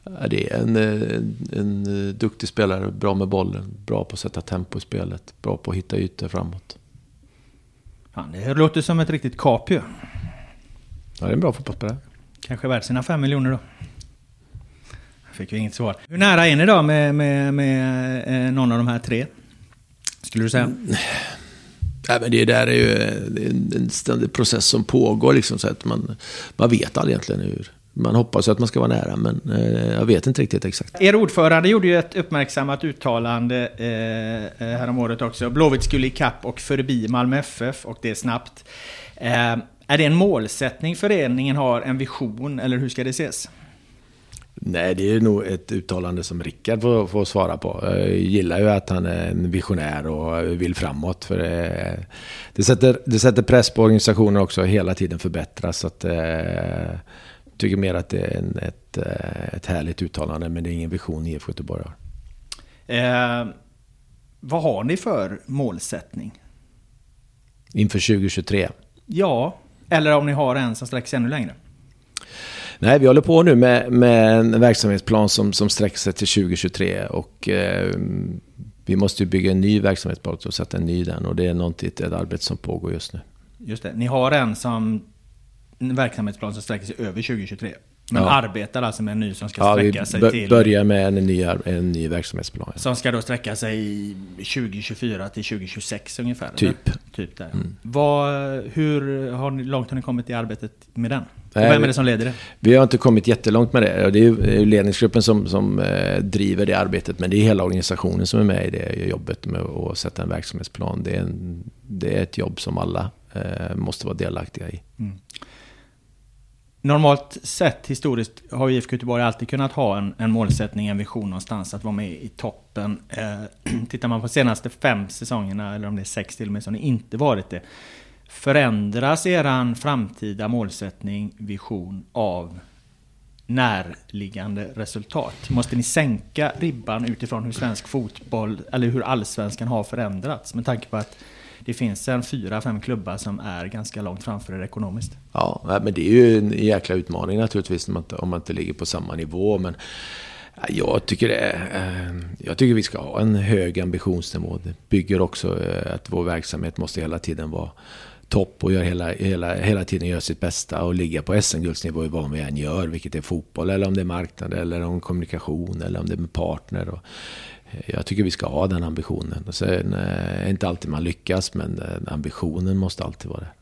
Ja, det är en, en, en, duktig spelare, bra med bollen, bra på att sätta tempo i spelet, bra på att hitta ytor framåt. Ja, det låter som ett riktigt kap ju. Ja, det är en bra fotbollsspelare. Kanske värd sina fem miljoner då. Fick vi inget svar. Hur nära är ni då med, med, med eh, någon av de här tre? Skulle du säga? Mm. Ja, men det där är ju en ständig process som pågår. Liksom, så att man, man vet aldrig egentligen hur... Man hoppas att man ska vara nära, men eh, jag vet inte riktigt exakt. Er ordförande gjorde ju ett uppmärksammat uttalande eh, eh häromåret också. Blåvitt skulle ikapp och förbi Malmö FF, och det är snabbt. Eh, är det en målsättning föreningen har, en vision, eller hur ska det ses? Nej, det är nog ett uttalande som Rickard får, får, svara på. Jag gillar ju att han är en visionär och vill framåt. För det, det, sätter, det sätter press på organisationen också hela tiden förbättras. Så att, jag eh, tycker mer att det är en, ett, eh, ett härligt uttalande, men det är ingen vision IFK Göteborg har. Eh, vad har ni för målsättning? Inför 2023? Ja, eller om ni har en som sträcker sig ännu längre? Nej, vi håller på nu med, med en verksamhetsplan som, som sträcker sig till 2023. Och eh, vi måste ju bygga en ny verksamhetsplan och sätta en ny den. Och det är någonting, ett arbete som pågår just nu. Just det. Ni har en som en verksamhetsplan som sträcker sig över 2023? Men ja. arbetar alltså med en ny som ska ja, sträcka sig till... börjar med en ny, en ny verksamhetsplan. Som ska då sträcka sig 2024 till 2026 ungefär? Typ. Eller? Typ där. Mm. Vad, hur har ni, långt har ni kommit i arbetet med den? Och vem är det som leder det? Vi har inte kommit jättelångt med det. Det är ledningsgruppen som, som eh, driver det arbetet. Men det är hela organisationen som är med i det jobbet med att sätta en verksamhetsplan. Det är, en, det är ett jobb som alla eh, måste vara delaktiga i. Mm. Normalt sett historiskt har IFK Göteborg alltid kunnat ha en, en målsättning, en vision någonstans att vara med i toppen. Eh, tittar man på senaste fem säsongerna, eller om det är sex till och med, så har ni inte varit det. Förändras eran framtida målsättning, vision av närliggande resultat? Måste ni sänka ribban utifrån hur svensk fotboll, eller hur allsvenskan har förändrats? Med tanke på att det finns en fyra, fem klubbar som är ganska långt framför er ekonomiskt. Ja, men det är ju en jäkla utmaning naturligtvis om man inte, om man inte ligger på samma nivå. Men jag tycker, det eh, jag tycker vi ska ha en hög ambitionsnivå. Det bygger också eh, att vår verksamhet måste hela tiden vara topp och gör hela, hela, hela tiden gör sitt bästa och ligga på SM-guldsnivå i vad vi än gör, vilket är fotboll eller om det är marknad eller om kommunikation eller om det är med partner. Och eh, jag tycker vi ska ha den ambitionen. Sen eh, är det inte alltid man lyckas, men eh, ambitionen måste alltid vara där.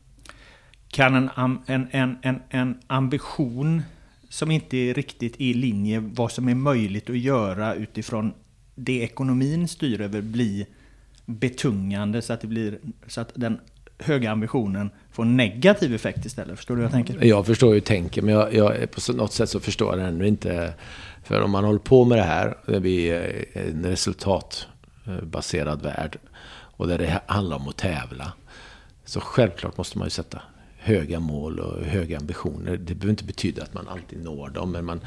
Kan en, en, en, en, en ambition som inte är riktigt i linje vad som är möjligt att göra utifrån det ekonomin styr över bli betungande så att, det blir, så att den höga ambitionen får negativ effekt istället. Förstår du vad jag tänker? Jag förstår hur du tänker, men jag, jag, på något sätt så förstår jag det ännu inte. För om man håller på med det här, det blir eh, en resultatbaserad värld och där det handlar om att tävla. Så självklart måste man ju sätta höga mål och höga ambitioner. Det behöver inte betyda att man alltid når dem. Men man,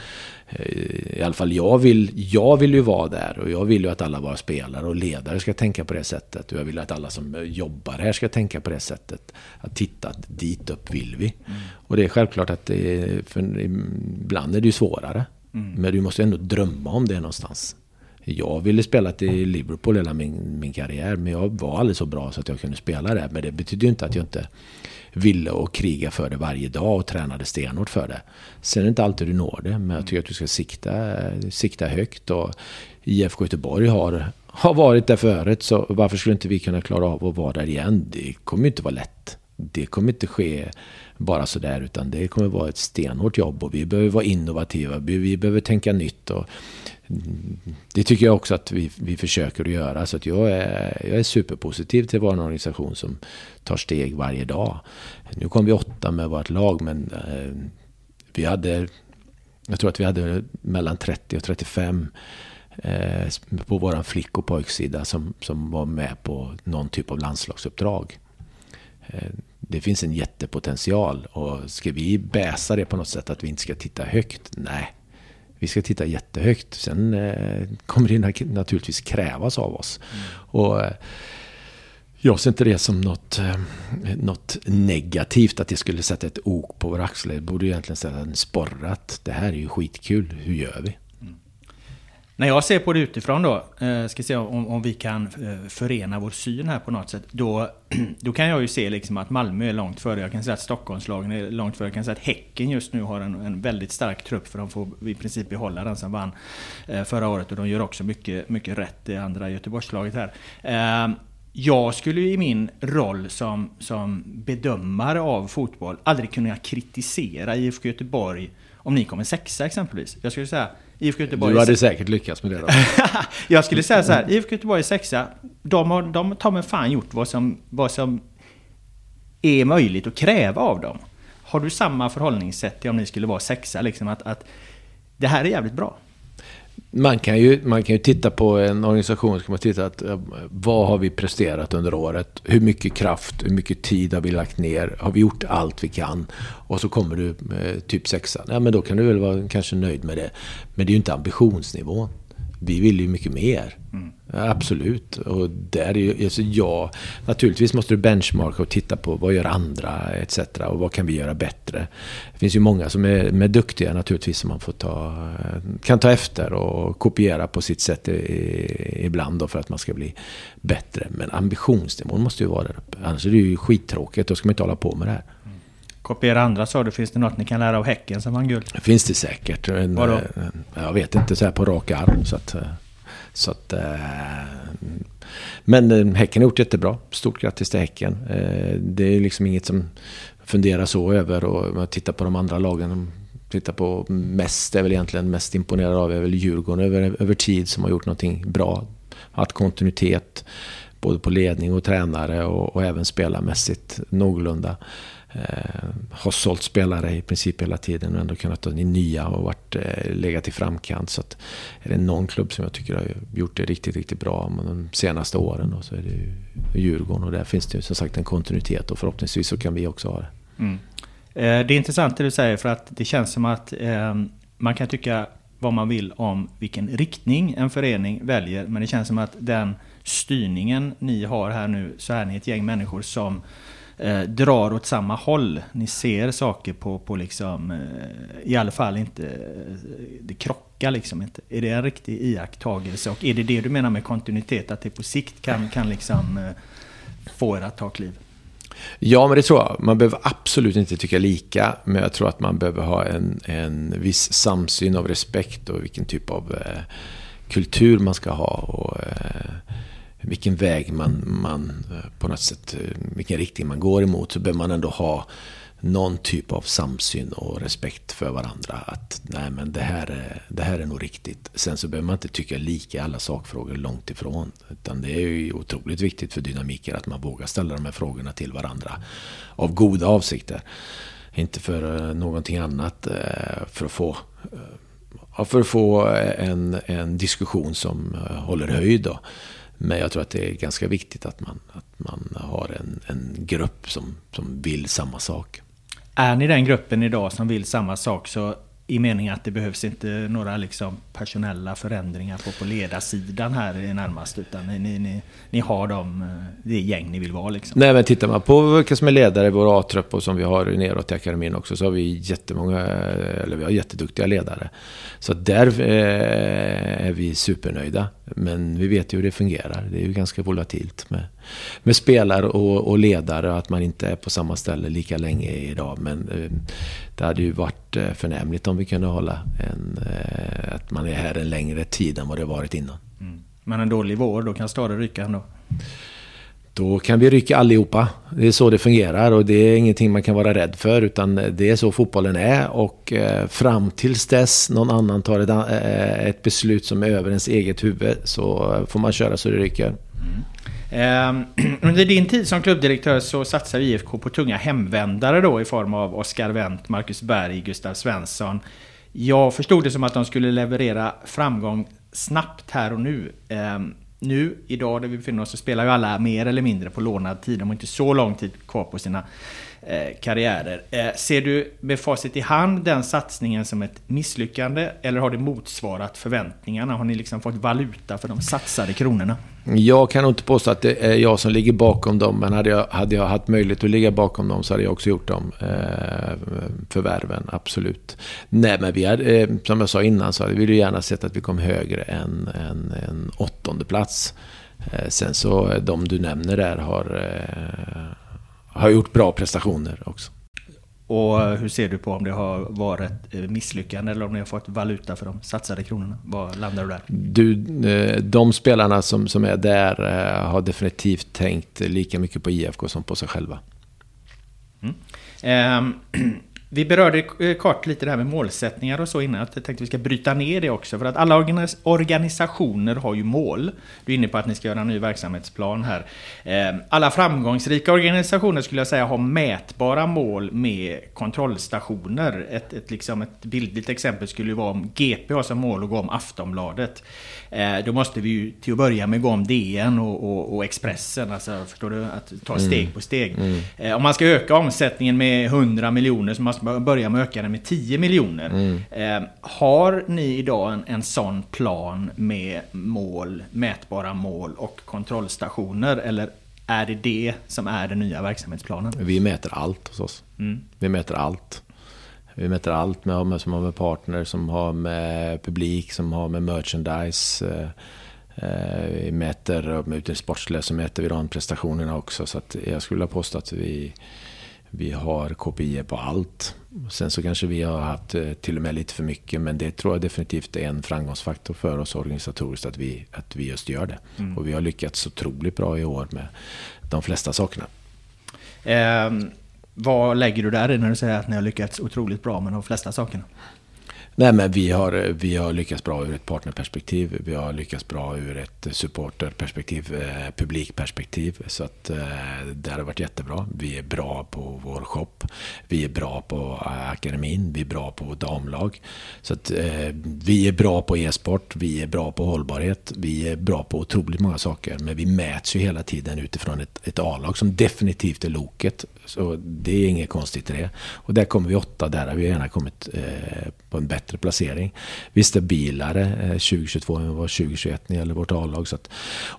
eh, i alla fall jag vill, jag vill ju vara där och jag vill ju att alla våra spelare och ledare ska tänka på det sättet. Och jag vill att alla som jobbar här ska tänka på det sättet. Att titta, dit upp vill vi. Mm. Och det är självklart att det är, för ibland är det ju svårare. Mm. Men du måste ändå drömma om det någonstans. Jag ville spela till Liverpool hela min, min karriär, men jag var aldrig så bra så att jag kunde spela där. Men det betyder ju inte att jag inte ville och kriga för det varje dag och tränade stenhårt för det. Sen är det inte alltid du når det, men jag tycker att du ska sikta, sikta högt. Och IFK Göteborg har, har varit där förut, så varför skulle inte vi kunna klara av att vara där igen? Det kommer ju inte vara lätt. Det kommer inte ske bara sådär, utan det kommer vara ett stenhårt jobb och vi behöver vara innovativa, vi behöver tänka nytt. Och det tycker jag också att vi, vi försöker att göra. Så att jag, är, jag är superpositiv till vår organisation som tar steg varje dag. Nu kom vi åtta med vårt lag, men eh, vi hade... Jag tror att vi hade mellan 30 och 35 eh, på vår flick och pojksida som, som var med på någon typ av landslagsuppdrag. Eh, det finns en jättepotential och ska vi bäsa det på något sätt att vi inte ska titta högt? Nej, vi ska titta jättehögt. Sen eh, kommer det naturligtvis krävas av oss. Mm. Och eh, jag ser inte det som något, eh, något negativt att det skulle sätta ett ok på vår axel. Det borde egentligen sätta en sporre att det här är ju skitkul, hur gör vi? När jag ser på det utifrån då, eh, ska se om, om vi kan eh, förena vår syn här på något sätt. Då, då kan jag ju se liksom att Malmö är långt före. Jag kan säga att Stockholmslagen är långt före. Jag kan säga att Häcken just nu har en, en väldigt stark trupp för de får i princip behålla den som vann eh, förra året. Och de gör också mycket, mycket rätt i andra Göteborgslaget här. Jag skulle i min roll som, som bedömare av fotboll aldrig kunna kritisera IFK Göteborg om ni kommer sexa exempelvis. Jag skulle säga IFK Göteborg... Du hade säkert lyckats med det då. jag skulle säga så här, IFK Göteborg är sexa. De har, de har med fan gjort vad som, vad som är möjligt att kräva av dem. Har du samma förhållningssätt till om ni skulle vara sexa? Liksom att, att det här är jävligt bra man kan, ju, man kan ju titta på en organisation, ska man titta att eh, vad har vi presterat under året? Hur mycket kraft, hur mycket tid har vi lagt ner? Har vi gjort allt vi kan? Och så kommer du eh, typ sexa. Ja, men då kan du väl vara kanske nöjd med det. Men det är ju inte ambitionsnivån. Vi vill ju mycket mer. Mm. Absolut. Och där är ju, alltså ja, naturligtvis måste du benchmarka och titta på vad gör andra etc. Och vad kan vi göra bättre? Det finns ju många som är, är duktiga naturligtvis som man får ta, kan ta efter och kopiera på sitt sätt i, ibland då för att man ska bli bättre. Men ambitionsnivån måste ju vara där uppe. Annars är det ju skittråkigt. Då ska man inte hålla på med det här. Kopiera andra sa du. Finns det något ni kan lära av Häcken som vann guld? Det finns det säkert. Vadå? Jag vet inte så här på rak arm. Så att, så att, eh, men eh, Häcken har gjort jättebra. Stort grattis till Häcken. Eh, det är liksom inget som funderar så över. Och jag tittar på de andra lagen. Tittar på mest, är väl egentligen mest imponerad av är väl Djurgården över, över tid som har gjort någonting bra. Haft kontinuitet både på ledning och tränare och, och även spelarmässigt någorlunda eh, har sålt spelare i princip hela tiden och ändå kunnat ta in nya och varit, eh, legat i framkant. Så att är det någon klubb som jag tycker har gjort det riktigt, riktigt bra de senaste åren då, så är det ju Djurgården. Och där finns det ju som sagt en kontinuitet och förhoppningsvis så kan vi också ha det. Mm. Eh, det är intressant det du säger för att det känns som att eh, man kan tycka vad man vill om vilken riktning en förening väljer. Men det känns som att den styrningen ni har här nu så är ni ett gäng människor som eh, drar åt samma håll. Ni ser saker på, på liksom, eh, i alla fall inte, eh, det krockar liksom inte. Är det en riktig iakttagelse? Och är det det du menar med kontinuitet? Att det på sikt kan, kan liksom eh, få er att ta kliv? Ja, men det tror jag. Man behöver absolut inte tycka lika, men jag tror att man behöver ha en, en viss samsyn av respekt och vilken typ av eh, kultur man ska ha. Och, eh, vilken väg man, man eh, på något sätt, eh, vilken riktning man går emot, så behöver man ändå ha någon typ av samsyn och respekt för varandra. Att nej men det här, är, det här är nog riktigt. Sen så behöver man inte tycka lika i alla sakfrågor långt ifrån. Utan det är ju otroligt viktigt för dynamiker att man vågar ställa de här frågorna till varandra. Av goda avsikter. Inte för eh, någonting annat. För att få, för att få en, en diskussion som håller höjd. Då. Men jag tror att det är ganska viktigt att man, att man har en, en grupp som, som vill samma sak. Är ni den gruppen idag som vill samma sak så i meningen att det behövs inte några liksom personella förändringar på, på ledarsidan här i närmast. Utan ni, ni, ni, har de, eh, det gäng ni vill vara liksom. Nej men tittar man på vilka som är ledare i vår A-trupp och som vi har neråt i akademin också. Så har vi jättemånga, eller vi har jätteduktiga ledare. Så där eh, är vi supernöjda. Men vi vet ju hur det fungerar. Det är ju ganska volatilt med, med spelare och, och ledare. Att man inte är på samma ställe lika länge idag. Men eh, det hade ju varit eh, förnämligt om vi kunde hålla en, eh, att man är här en längre tid än vad det varit innan. Mm. Men en dålig vår, då kan staden ryka ändå? Då kan vi rycka allihopa. Det är så det fungerar och det är ingenting man kan vara rädd för utan det är så fotbollen är och eh, fram tills dess någon annan tar ett, eh, ett beslut som är över ens eget huvud så får man köra så det ryker. Mm. Ehm, under din tid som klubbdirektör så satsar IFK på tunga hemvändare då i form av Oskar Wendt, Marcus Berg, Gustav Svensson. Jag förstod det som att de skulle leverera framgång snabbt här och nu. Ehm, nu, idag där vi befinner oss, så spelar ju alla mer eller mindre på lånad tid. De har inte så lång tid kvar på sina eh, karriärer. Eh, ser du med facit i hand den satsningen som ett misslyckande? Eller har det motsvarat förväntningarna? Har ni liksom fått valuta för de satsade kronorna? Jag kan nog inte påstå att det är jag som ligger bakom dem. Men hade jag, hade jag haft möjlighet att ligga bakom dem så hade jag också gjort dem. Eh, förvärven, absolut. Nej, men vi hade, eh, som jag sa innan så hade vi gärna sett att vi kom högre än en, en åttonde plats. Eh, sen så eh, de du nämner där har, eh, har gjort bra prestationer också. Och hur ser du på om det har varit misslyckande eller om ni har fått valuta för de satsade kronorna? Vad landar du där? Du, eh, de spelarna som, som är där eh, har definitivt tänkt lika mycket på IFK som på sig själva. Mm. Vi berörde kort lite det här med målsättningar och så innan. Jag tänkte att vi ska bryta ner det också. För att alla organisationer har ju mål. Du är inne på att ni ska göra en ny verksamhetsplan här. Ehm, alla framgångsrika organisationer skulle jag säga har mätbara mål med kontrollstationer. Ett, ett, liksom ett bildligt exempel skulle ju vara om GP har som mål att gå om Aftonbladet. Ehm, då måste vi ju till att börja med gå om DN och, och, och Expressen. Alltså, förstår du? Att ta steg mm. på steg. Mm. Om man ska öka omsättningen med 100 miljoner så måste man börja med att öka den med 10 miljoner. Mm. Eh, har ni idag en, en sån plan med mål, mätbara mål och kontrollstationer? Eller är det det som är den nya verksamhetsplanen? Vi mäter allt hos oss. Mm. Vi mäter allt. Vi mäter allt med, som har med partner, som har med publik, som har med merchandise. Eh, eh vi mäter, med ute sportsliga så mäter vi de prestationerna också. Så jag skulle vilja påstå att vi vi har KPI på allt. Sen så kanske vi har haft eh, till och med lite för mycket, men det tror jag definitivt är en framgångsfaktor för oss organisatoriskt att vi, att vi just gör det. Mm. Och vi har lyckats otroligt bra i år med de flesta sakerna. Eh, vad lägger du där i när du säger att ni har lyckats otroligt bra med de flesta sakerna? Nej, men vi har, vi har lyckats bra ur ett partnerperspektiv. Vi har lyckats bra ur ett supporterperspektiv, eh, publikperspektiv. Så att eh, det har varit jättebra. Vi är bra på vår shop. Vi är bra på eh, akademin. Vi är bra på damlag. Så att eh, vi är bra på e-sport. Vi är bra på hållbarhet. Vi är bra på otroligt många saker. Men vi mäts ju hela tiden utifrån ett, ett A-lag som definitivt är loket. Så det är inget konstigt i det. Och där kommer vi åtta. Där har vi gärna kommit eh, på en bättre bättre placering. Vi är stabilare 2022 eh, än vad 2021 när det gäller vårt A-lag.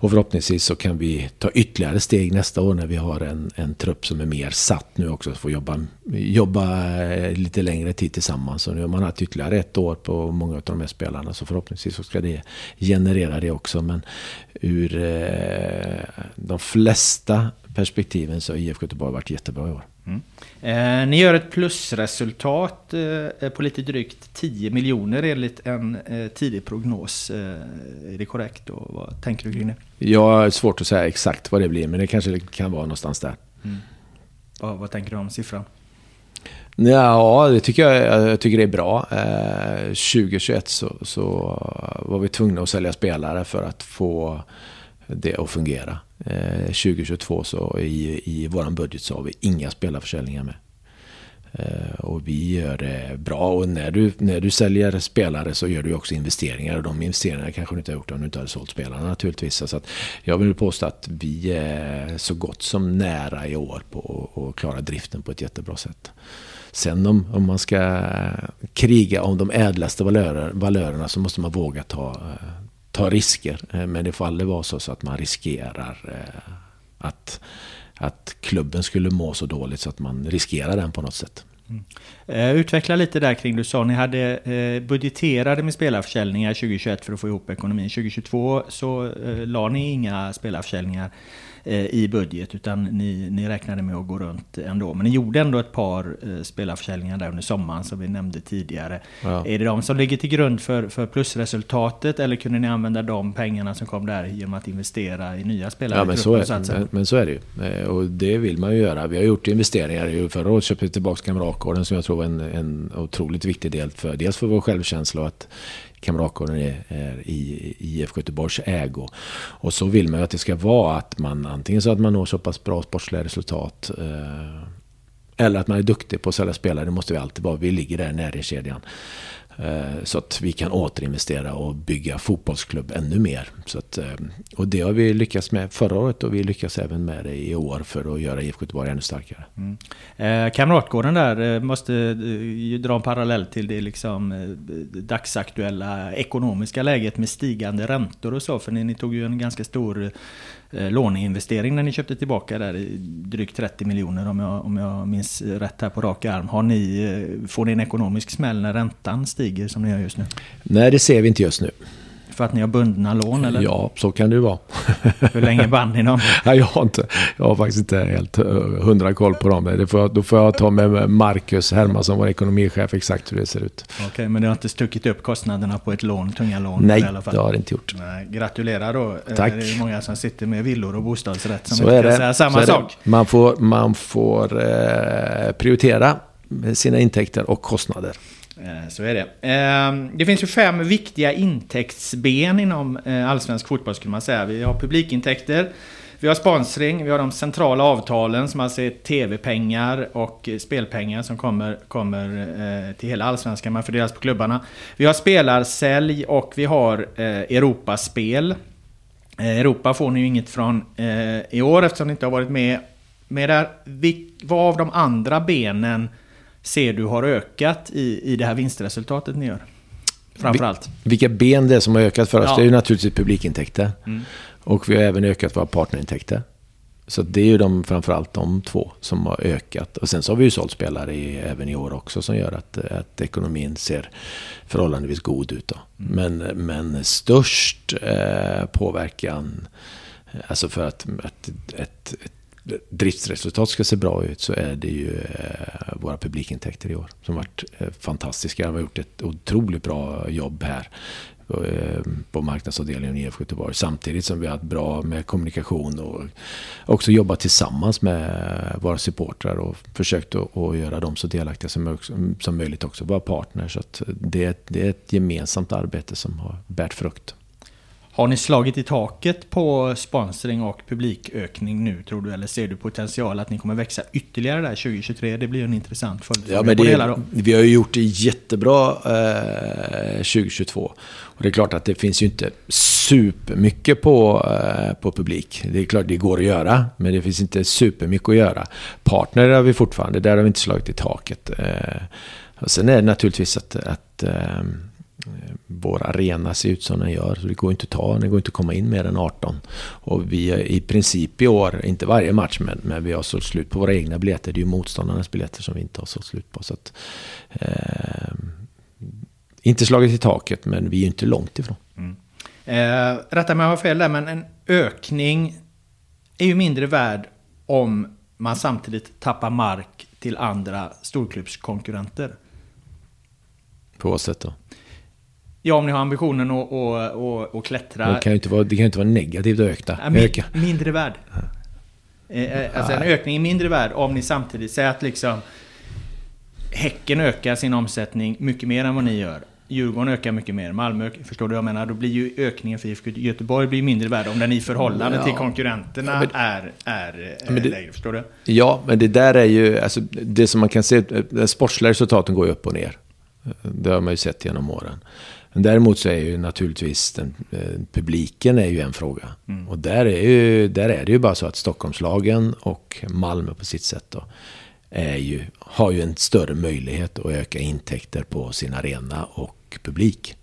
Och förhoppningsvis så kan vi ta ytterligare steg nästa år när vi har en, en trupp som är mer satt nu också. Att Få jobba, jobba eh, lite längre tid tillsammans. Och nu har man haft ytterligare ett år på många av de här spelarna. Så förhoppningsvis så ska det generera det också. Men ur eh, de flesta perspektiven så har IFK Göteborg varit jättebra i år. Mm. Eh, ni gör ett plusresultat eh, på lite drygt 10 miljoner enligt en eh, tidig prognos. Eh, är det korrekt? Och vad tänker du kring det? Jag har svårt att säga exakt vad det blir, men det kanske kan vara någonstans där. Mm. Vad, vad tänker du om siffran? Ja, det tycker jag, jag tycker det är bra. Eh, 2021 så, så var vi tvungna att sälja spelare för att få det att fungera. Eh, 2022 så i, i vår budget så har vi inga spelarförsäljningar med. Eh, och vi gör det bra. Och när du, när du säljer spelare så gör du också investeringar. Och de investeringarna kanske du inte har gjort om du inte hade sålt spelarna naturligtvis. Så att jag vill påstå att vi är så gott som nära i år på att klara driften på ett jättebra sätt. Sen om, om man ska kriga om de ädlaste valörer, valörerna så måste man våga ta, eh, ta risker. Eh, men det får aldrig vara så, så att man riskerar eh, att, att klubben skulle må så dåligt så att man riskerar den på något sätt. Mm. Eh, utveckla lite där kring, du sa ni hade budgeterade med spelarförsäljningar 2021 för att få ihop ekonomin. 2022 så la ni inga spelarförsäljningar. Eh, i budget utan ni, ni räknade med att gå runt ändå. Men ni gjorde ändå ett par eh, spelarförsäljningar där under sommaren som vi nämnde tidigare. Ja. Är det de som ligger till grund för, för plusresultatet eller kunde ni använda de pengarna som kom där genom att investera i nya spelare? Ja men så, är, men, men, så är det ju. Eh, och det vill man ju göra. Vi har gjort investeringar. Förra året köpte vi tillbaka Kamratgården som jag tror var en, en otroligt viktig del för dels för vår självkänsla och att Kamratgården är, är i IFK Göteborgs ägo. Och så vill man ju att det ska vara att man antingen så att man når så pass bra sportsliga resultat eh, eller att man är duktig på att sälja spelare. Det måste vi alltid vara. Vi ligger där i näringskedjan. Eh, så att vi kan återinvestera och bygga fotbollsklubb ännu mer. Så att, eh, och det har vi lyckats med förra året och vi lyckas även med det i år för att göra IFK Göteborg ännu starkare. Mm. Eh, kamratgården där eh, måste ju dra en parallell till det liksom dagsaktuella ekonomiska läget med stigande räntor och så. För ni, ni tog ju en ganska stor Eh, låneinvestering när ni köpte tillbaka där i drygt 30 miljoner om jag, om jag minns rätt här på rak arm. Har ni, eh, får ni en ekonomisk smäll när räntan stiger som ni gör just nu? Nej, det ser vi inte just nu. För att ni har bundna lån eller? Ja, så kan det ju vara. Hur länge band ni dem? Nej, jag, har inte, jag har faktiskt inte helt eh, hundra koll på dem. Det får, då får jag ta med Marcus Hermansson, vår ekonomichef, exakt hur det ser ut. Okej, okay, men det har inte stuckit upp kostnaderna på ett lån, tunga lån? Nej, i alla fall. det har det inte gjort. Nej, gratulerar då. Eh, Tack. Det är många som sitter med villor och bostadsrätt som så inte är kan det. säga samma sak. Man får, man får eh, prioritera sina intäkter och kostnader. Eh, så är det. Ehm, det finns ju fem viktiga intäktsben inom eh, allsvensk fotboll skulle man säga. Vi har publikintäkter, vi har sponsring, vi har de centrala avtalen som alltså är tv-pengar och eh, spelpengar som kommer, kommer till hela allsvenskan, man fördelas på klubbarna. Vi har spelarsälj och vi har Europaspel. Europa får ni ju inget från i år eftersom ni inte har varit med. med där. Vad av de andra benen ser du har ökat i, i det här vinstresultatet ni gör? Framförallt. Vilka ben det är som har ökat för oss, ja. det är ju naturligtvis publikintäkter. Mm. Och vi har även ökat våra partnerintäkter. Så det är ju de, framförallt de två som har ökat. Och sen så har vi ju sålt spelare i, även i år också som gör att, att ekonomin ser förhållandevis god ut. Då. Mm. Men, men störst eh, påverkan, alltså för att, att ett, ett driftsresultat ska se bra ut så är det ju eh, våra publikintäkter i år. Som varit eh, fantastiska. De har gjort ett otroligt bra jobb här eh, på marknadsavdelningen i IFK Göteborg. Samtidigt som vi har haft bra med kommunikation och också jobbat tillsammans med våra supportrar och försökt att, göra dem så delaktiga som, möjligt också, våra partners. Så att det är ett gemensamt arbete som har bärt frukt. Har ni slagit i taket på sponsring och publikökning nu tror du? Eller ser du potential att ni kommer växa ytterligare där 2023? Det blir en intressant följdfråga ja, men det, det Vi har ju gjort det jättebra eh, 2022. Och det är klart att det finns ju inte supermycket på, eh, på publik. Det är klart det går att göra, men det finns inte supermycket att göra. Partner har vi fortfarande, där har vi inte slagit i taket. Eh, och sen är det naturligtvis att, att att eh, vår arena ser ut som den gör. Så det går inte att ta, det går inte att komma in mer än 18. Och vi är i princip i år, inte varje match, men, men vi har sålt slut på våra egna biljetter. Det är ju motståndarnas biljetter som vi inte har sålt slut på. Så att, eh, inte slagit i taket, men vi är ju inte långt ifrån. Mm. Eh, rätta mig om jag har fel där, men en ökning är ju mindre värd om man samtidigt tappar mark till andra storklubbskonkurrenter. På vad sätt då? Ja, om ni har ambitionen att, att, att, att klättra. Det kan ju inte vara, det kan inte vara negativt att öka. Ja, min, mindre värd. Eh, eh, alltså en ökning är mindre värd om ni samtidigt säger att liksom Häcken ökar sin omsättning mycket mer än vad ni gör. Djurgården ökar mycket mer. Malmö, förstår du vad jag menar? Då blir ju ökningen för IFK Göteborg blir mindre värd om den i förhållande ja. till konkurrenterna ja, men, är, är ja, det, lägre. Förstår du? Ja, men det där är ju, alltså, det som man kan se, de sportsliga resultaten går ju upp och ner. Det har man ju sett genom åren. Men däremot så är ju naturligtvis den, eh, publiken är ju en fråga. Mm. Och där är, ju, där är det ju bara så att Stockholmslagen och Malmö på sitt sätt då, är ju, har ju en större möjlighet att öka intäkter på sin arena och publik.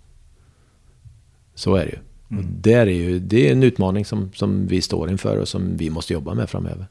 Så är det ju. Mm. Och där är ju, det är en utmaning som, som vi står inför och som vi måste jobba med framöver.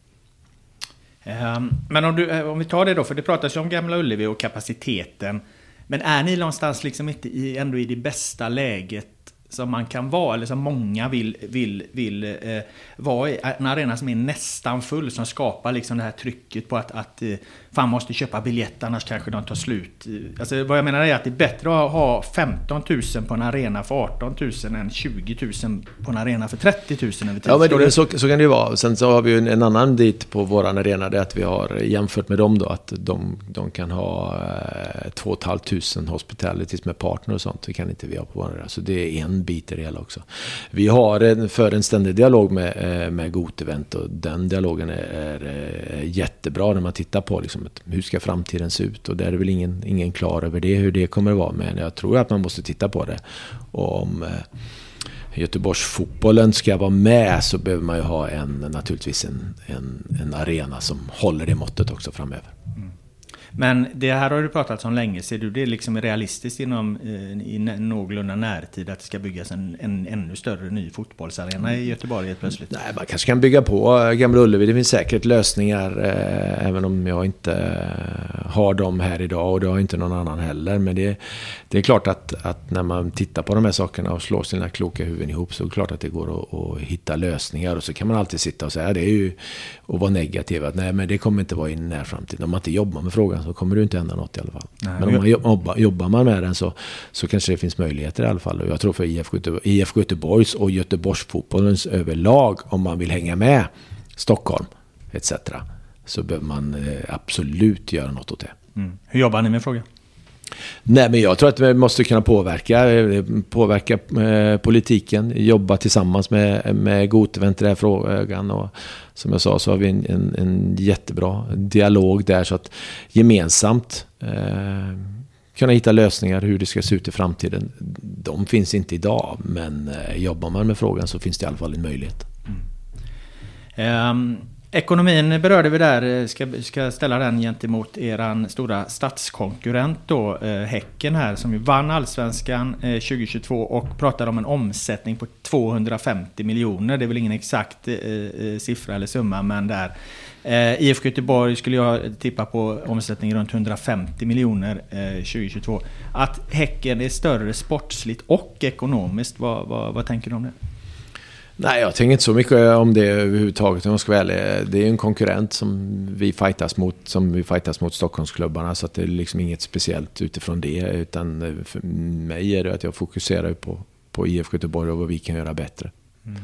Um, men om, du, eh, om vi tar det då, för det pratas ju om Gamla Ullevi och kapaciteten. Men är ni någonstans liksom inte i, ändå i det bästa läget som man kan vara, eller som många vill, vill, vill eh, vara i. En arena som är nästan full, som skapar liksom det här trycket på att, att eh, fan måste köpa biljett annars kanske de tar slut. Alltså, vad jag menar är att det är bättre att ha 15 000 på en arena för 18 000 än 20 000 på en arena för 30 000 över tid. Ja, men det, så, så kan det ju vara. Sen så har vi ju en, en annan dit på våran arena, det är att vi har jämfört med dem då, att de, de kan ha eh, 2 500 hospitalities med partner och sånt. Det kan inte vi ha på vår arena. Så det är en bit i det hela också. Vi har en, för en ständig dialog med, eh, med Gotevent och den dialogen är, är, eh, jättebra när man tittar på liksom, hur ska framtiden se ut? Och där är väl ingen, ingen klar över det, hur det kommer att vara. Men jag tror att man måste titta på det. Och om eh, Göteborgsfotbollen ska vara med så behöver man ju ha en, naturligtvis en, en, en arena som håller det måttet också framöver. Mm. Men det här har du pratat om länge. Ser du det liksom realistiskt inom eh, i någorlunda närtid att det ska byggas en, en ännu större ny fotbollsarena i Göteborg helt plötsligt? Nej, man kanske kan bygga på eh, Gamla Ullevi. Det finns säkert lösningar, eh, även om jag inte eh, har dem här idag och det har inte någon annan heller. Men det, det är klart att, att, när man tittar på de här sakerna och slår sina kloka huvuden ihop så är det klart att det går att, att hitta lösningar. Och så kan man alltid sitta och säga det är ju och vara negativ. Att nej, men det kommer inte vara i en närframtid. Om man inte jobbar med frågan så kommer det inte hända något i alla fall. Nej, men om man jobbar, jobbar man med den så, så kanske det finns möjligheter i alla fall. Och jag tror för IFK Göteborg, IFK Göteborgs och Göteborgsfotbollens överlag, om man vill hänga med Stockholm etc. Så behöver man eh, absolut göra något åt det. Mm. Hur jobbar ni med frågan? Nej, men jag tror att vi måste kunna påverka, eh, påverka eh, politiken, jobba tillsammans med, med Gotevent i den här frågan. Och som jag sa så har vi en, en, en jättebra dialog där så att gemensamt eh, kunna hitta lösningar hur det ska se ut i framtiden. De finns inte idag, men eh, jobbar man med frågan så finns det i alla fall en möjlighet. Mm. Um. Ekonomin berörde vi där, eh, ska, ska ställa den gentemot eran stora statskonkurrent då, eh, Häcken här, som ju vann Allsvenskan eh, 2022 och pratade om en omsättning på 250 miljoner. Det är väl ingen exakt eh, eh siffra eller summa, men där. Eh, IFK Göteborg skulle jag tippa på omsättning runt 150 miljoner eh, 2022. Att Häcken är större sportsligt och ekonomiskt, vad, vad, vad tänker du om det? Nej, jag tänker inte så mycket om det överhuvudtaget om jag ska vara ärlig. Det är en konkurrent som vi fightas mot, som vi fightas mot Stockholmsklubbarna. Så det är liksom inget speciellt utifrån det. Utan för mig är det att jag fokuserar på, på IFK Göteborg och vad vi kan göra bättre. Mm.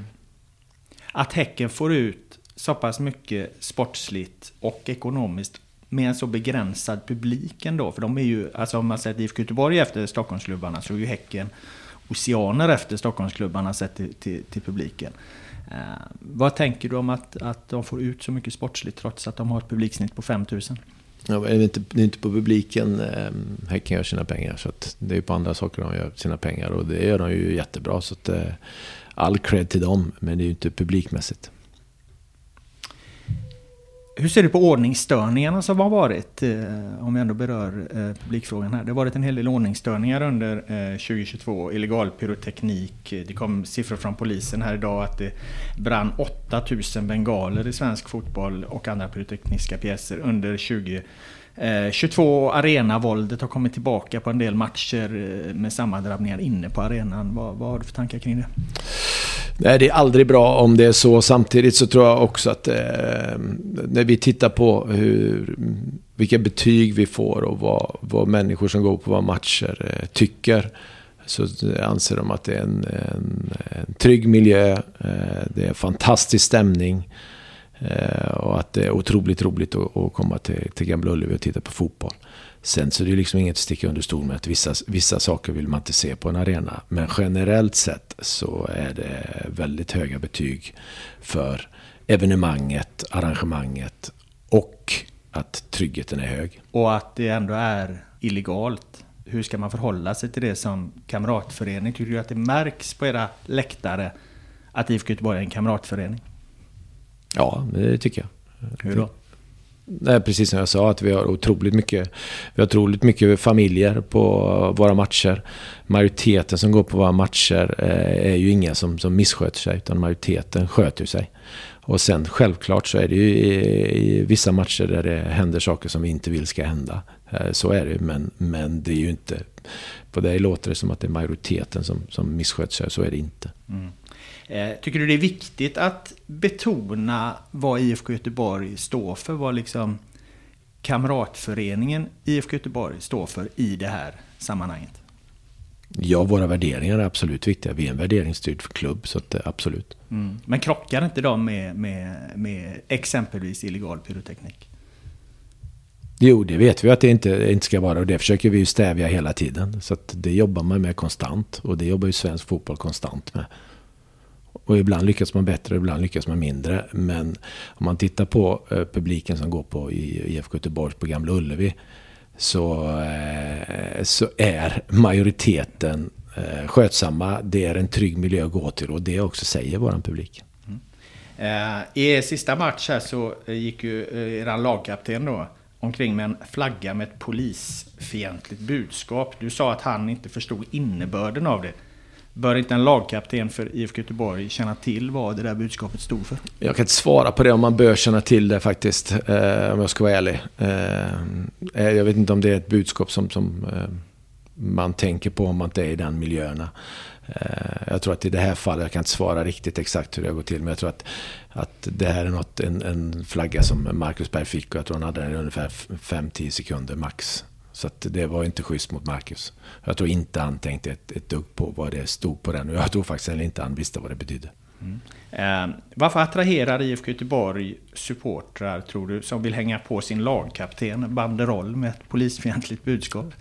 Att Häcken får ut så pass mycket sportsligt och ekonomiskt med en så begränsad publik ändå. För de är ju, alltså om man säger att IFK Göteborg efter Stockholmsklubbarna så är ju Häcken oceaner efter Stockholmsklubbarna sett till, till, till publiken. Eh, vad tänker du om att, att de får ut så mycket sportsligt trots att de har ett publiksnitt på 5000? Ja, det, är inte, det är inte på publiken eh, Häcken gör sina pengar. Så det är på andra saker de gör sina pengar. Och det gör de ju jättebra. Så att, eh, all cred till dem. Men det är ju inte publikmässigt hur ser du på ordningsstörningarna som har varit? Eh, om vi ändå berör eh, publikfrågan här. Det har varit en hel del ordningsstörningar under eh, 2022. Illegal pyroteknik. Det kom siffror från polisen här idag att det brann 8000 bengaler i svensk fotboll och andra pyrotekniska pjäser under 2022. Eh, 22 arenavåldet har kommit tillbaka på en del matcher eh, med sammandrabbningar inne på arenan. Vad, vad har du för tankar kring det? Nej, det är aldrig bra om det är så. Samtidigt så tror jag också att eh, när vi tittar på hur, vilka betyg vi får och vad, vad människor som går på våra matcher eh, tycker. Så anser de att det är en, en, en trygg miljö, eh, det är fantastisk stämning. Eh, och att det är otroligt roligt att, att komma till, till Gamla Ullevi och titta på fotboll. Sen så är det liksom inget att sticka under stol med att vissa, vissa saker vill man inte se på en arena. Men generellt sett så är det väldigt höga betyg för evenemanget, arrangemanget och att tryggheten är hög. Och att det ändå är illegalt. Hur ska man förhålla sig till det som kamratförening? Tycker du att det märks på era läktare att IFK Göteborg är en kamratförening? Ja, det tycker jag. Hur då? Nej, precis som jag sa, att vi har otroligt mycket, vi har otroligt mycket familjer på våra matcher. Majoriteten som går på våra matcher eh, är ju inga som, som missköter sig, utan majoriteten sköter sig. Och sen självklart så är det ju i, i vissa matcher där det händer saker som vi inte vill ska hända. Eh, så är det men, men det är ju inte... På det låter det som att det är majoriteten som, som missköter sig, så är det inte. Mm. Eh, tycker du det är viktigt att betona vad IFK Göteborg står för? Vad liksom kamratföreningen IFK Göteborg står för i det här sammanhanget? Ja, våra värderingar är absolut viktiga. Vi är en värderingsstyrd klubb, så att, absolut. Mm. Men krockar inte de med, med, med exempelvis illegal pyroteknik? Jo, det vet vi att det inte, inte ska vara och det försöker vi ju stävja hela tiden. Så det jobbar man med konstant och det jobbar ju svensk fotboll konstant med. Och ibland lyckas man bättre, ibland lyckas man mindre. Men om man tittar på eh, publiken som går på IFK Göteborg på Gamla Ullevi. Så, eh, så är majoriteten eh, skötsamma. Det är en trygg miljö att gå till och det också säger vår publik. Mm. I sista match här så gick ju er lagkapten då omkring med en flagga med ett polisfientligt budskap. Du sa att han inte förstod innebörden av det. Bör inte en lagkapten för IFK Göteborg känna till vad det där budskapet stod för? Jag kan inte svara på det om man bör känna till det faktiskt, eh, om jag ska vara ärlig. Eh, eh jag vet inte om det är ett budskap som, som eh, man tänker på om man inte är i den miljöerna. Eh, jag tror att i det här fallet, jag kan inte svara riktigt exakt hur det har gått till, men jag tror att, att det här är något, en, en flagga som Marcus Berg fick och jag tror han hade den i ungefär 5-10 sekunder max. Så det var inte schysst mot Marcus. Jag tror inte han tänkte ett, ett dugg på vad det stod på den. Och jag tror faktiskt heller inte han visste vad det betydde. Mm. Eh, varför attraherar IFK Göteborg supportrar, tror du, som vill hänga på sin lagkapten banderoll med ett polisfientligt budskap?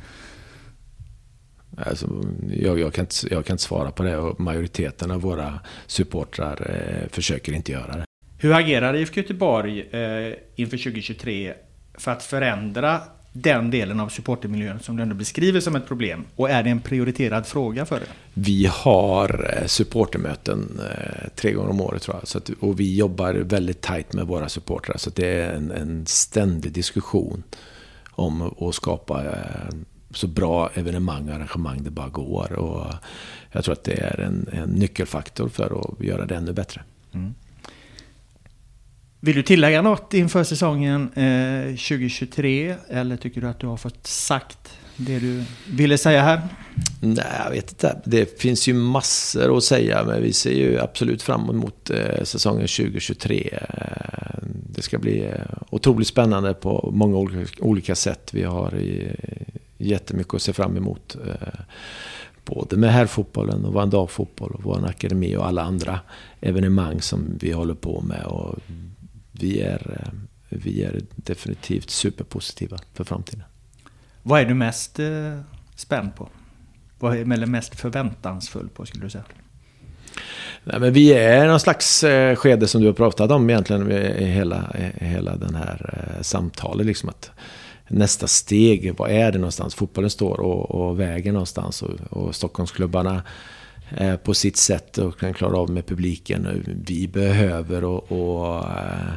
Alltså, jag, jag, kan inte, jag kan inte svara på det och majoriteten av våra supportrar eh, försöker inte göra det. Hur agerar IFK Göteborg eh, inför 2023 för att förändra den delen av supportermiljön som du ändå beskriver som ett problem? Och är det en prioriterad fråga för er? Vi har eh, supportermöten eh, tre gånger om året tror jag. Så att, och vi jobbar väldigt tajt med våra supportrar. Så det är en, en ständig diskussion om att skapa eh, så bra evenemang och arrangemang det bara går. Och jag tror att det är en, en nyckelfaktor för att göra det ännu bättre. Mm. Vill du tillägga något inför säsongen eh, 2023? Eller tycker du att du har fått sagt det du ville säga här? Nej, jag vet inte. Det finns ju massor att säga, men vi ser ju absolut fram emot eh, säsongen 2023. Eh, det ska bli otroligt spännande på många olika, sätt. Vi har jättemycket att se fram emot. Både med herrfotbollen och vår och vår akademi och alla andra evenemang som vi håller på med. Och vi är, eh, vi är definitivt superpositiva för framtiden. Vad är du mest eh, spänd på? Vad är du mest förväntansfull på skulle du säga? Nej, men vi är någon slags eh, skede som du har pratat om egentligen i hela, hela den här samtalet. Liksom att nästa steg, vad är det någonstans fotbollen står och, och vägen någonstans. Och, och Stockholmsklubbarna Eh, på sitt sätt och kan klara av med publiken. Vi behöver och, och eh,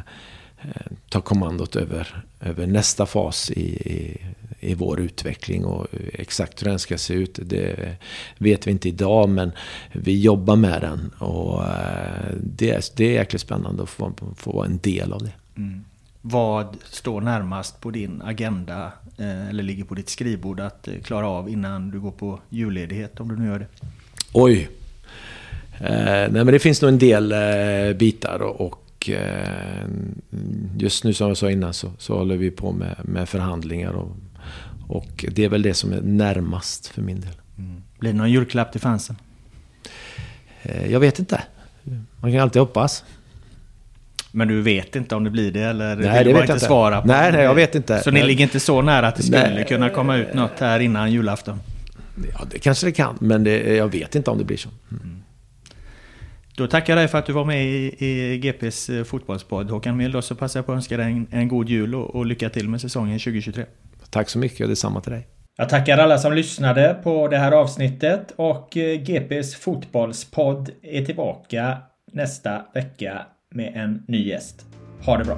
ta kommandot över, över nästa fas i, i, i vår utveckling. Och exakt hur den ska se ut, det vet vi inte idag. Men vi jobbar med den. Och eh, det, det är jäkligt spännande att få, få vara en del av det. Mm. Vad står närmast på din agenda eh, eller ligger på ditt skrivbord att klara av innan du går på julledighet om du nu gör det? Oj! Eh, nej men det finns nog en del eh, bitar och, eh, just nu som jag sa innan så, så håller vi på med, med förhandlingar och, och, det är väl det som är närmast för min del. Mm. Blir det någon julklapp till fansen? Jag vet inte. Man kan alltid hoppas. Men du vet inte om det blir det eller nej, vill det vet inte jag inte svara på? Nej, nej, jag vet inte. Så ni ligger inte så nära att det skulle nej. kunna komma ut något här innan julafton? Ja, det kanske det kan, men det, jag vet inte om det blir så. Mm. Då tackar jag dig för att du var med i, i GPs eh, fotbollspodd. Håkan Mild, så passar jag på att önska dig en, en god jul och, och, lycka till med säsongen 2023. Tack så mycket och detsamma till dig. Jag tackar alla som lyssnade på det här avsnittet och eh, GPs fotbollspodd är tillbaka nästa vecka med en ny gäst. Ha det bra!